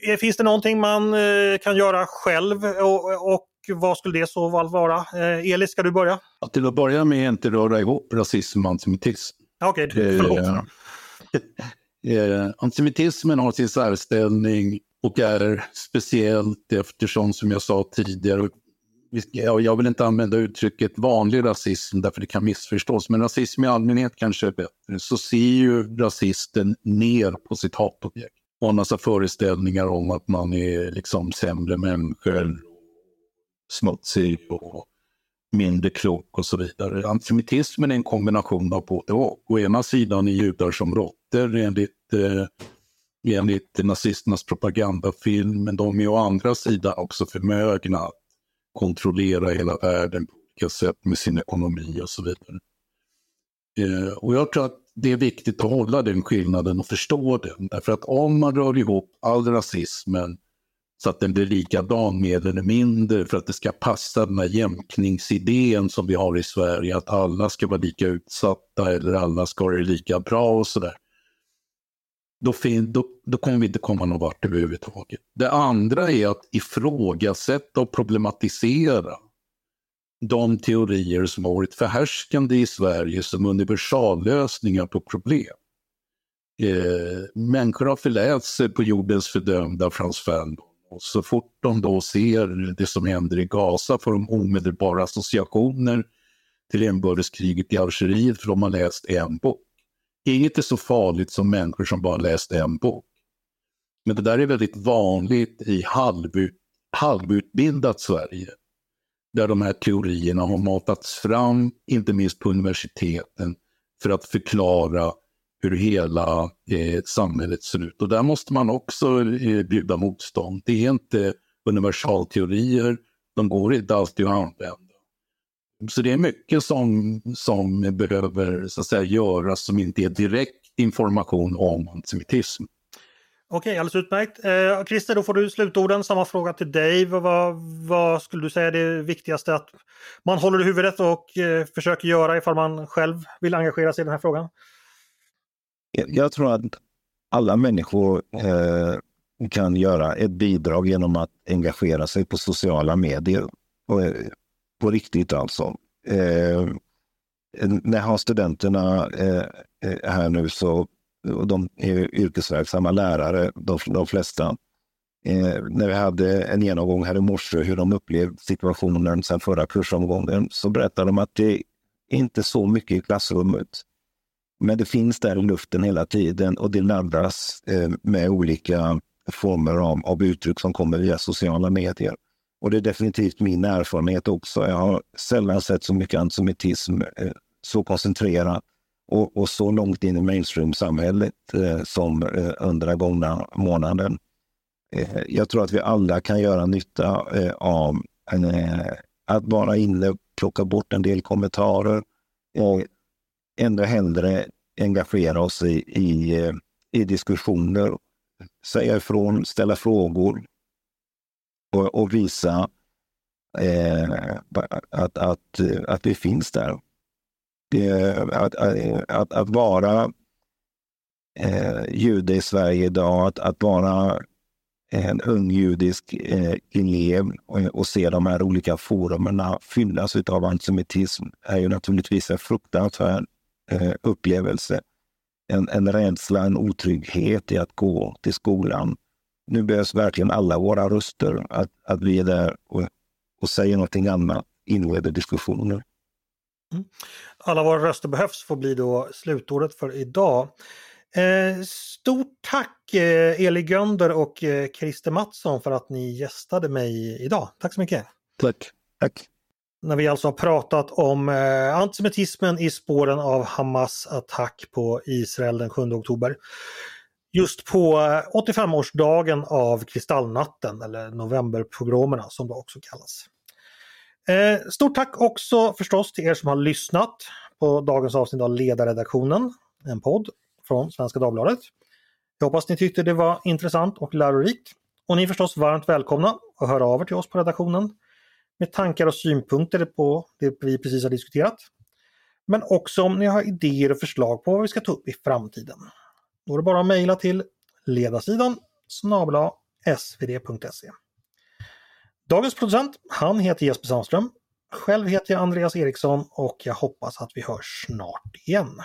Eh, finns det någonting man eh, kan göra själv och, och vad skulle det så vara? Elis, ska du börja? Ja, till att börja med inte röra ihop rasism och antisemitism. Okej, okay, förlåt. Eh, antisemitismen har sin särställning och är speciellt eftersom, som jag sa tidigare, jag vill inte använda uttrycket vanlig rasism därför det kan missförstås, men rasism i allmänhet kanske är bättre. Så ser ju rasisten ner på sitt hatobjekt. Och en massa föreställningar om att man är liksom sämre människor, smutsig och mindre klok och så vidare. Antisemitismen är en kombination av både och. Å ena sidan är judar som råttor enligt, eh, enligt nazisternas propagandafilm, men de är å andra sidan också förmögna att kontrollera hela världen på olika sätt med sin ekonomi och så vidare. Eh, och jag tror att det är viktigt att hålla den skillnaden och förstå den. Därför att om man rör ihop all rasismen så att den blir likadan mer eller mindre för att det ska passa den här jämkningsidén som vi har i Sverige, att alla ska vara lika utsatta eller alla ska ha det lika bra och sådär då, fin, då, då kommer vi inte komma någon vart överhuvudtaget. Det andra är att ifrågasätta och problematisera de teorier som har varit förhärskande i Sverige som universallösningar på problem. Eh, människor har förläst sig på jordens fördömda Frans Fanon. Och så fort de då ser det som händer i Gaza får de omedelbara associationer till inbördeskriget i Algeriet för de har läst en bok. Inget är så farligt som människor som bara läst en bok. Men det där är väldigt vanligt i halvut, halvutbildat Sverige. Där de här teorierna har matats fram, inte minst på universiteten, för att förklara hur hela eh, samhället ser ut. Och där måste man också eh, bjuda motstånd. Det är inte universalteorier, de går inte alltid att använda. Så det är mycket som, som behöver så att säga, göras som inte är direkt information om antisemitism. Okej, alldeles utmärkt. Eh, Christer, då får du slutorden. Samma fråga till dig. Vad, vad skulle du säga är det viktigaste att man håller i huvudet och eh, försöker göra ifall man själv vill engagera sig i den här frågan? Jag tror att alla människor eh, kan göra ett bidrag genom att engagera sig på sociala medier. Och, eh, på riktigt alltså. Eh, när jag har studenterna eh, eh, här nu så, och de är yrkesverksamma lärare, de, de flesta. Eh, när vi hade en genomgång här i morse hur de upplevde situationen sen förra kursomgången så berättade de att det är inte så mycket i klassrummet. Men det finns där i luften hela tiden och det laddas eh, med olika former av, av uttryck som kommer via sociala medier. Och det är definitivt min erfarenhet också. Jag har sällan sett så mycket antisemitism eh, så koncentrerat och, och, så långt in i mainstream-samhället eh, som eh, under den gångna månaden. Eh, jag tror att vi alla kan göra nytta eh, av eh, att vara inne och plocka bort en del kommentarer och ännu hellre engagera oss i, i, eh, i diskussioner, säga ifrån, ställa frågor, och, och visa eh, att, att, att vi finns där. Det, att, att, att, vara eh, jude i Sverige idag, att, att vara en ung judisk eh, elev och, och, se de här olika forumerna fyllas av antisemitism är ju naturligtvis en fruktansvärd eh, upplevelse. En, en rädsla, en otrygghet i att gå till skolan nu behövs verkligen alla våra röster, att, att vi är där och, och säger någonting annat, inleder diskussioner. Mm. Alla våra röster behövs får bli då slutordet för idag. Eh, stort tack eh, Eli Gönder och eh, Christer Mattsson för att ni gästade mig idag. Tack så mycket! Tack! Tack! När vi alltså har pratat om eh, antisemitismen i spåren av Hamas attack på Israel den 7 oktober just på eh, 85-årsdagen av Kristallnatten eller novemberpogromerna som det också kallas. Eh, stort tack också förstås till er som har lyssnat på dagens avsnitt av Ledarredaktionen, en podd från Svenska Dagbladet. Jag hoppas ni tyckte det var intressant och lärorikt. Och ni är förstås varmt välkomna att höra av er till oss på redaktionen med tankar och synpunkter på det vi precis har diskuterat. Men också om ni har idéer och förslag på vad vi ska ta upp i framtiden. Då är det bara att mejla till ledarsidan snabla svd.se. Dagens producent, han heter Jesper Sandström. Själv heter jag Andreas Eriksson och jag hoppas att vi hörs snart igen.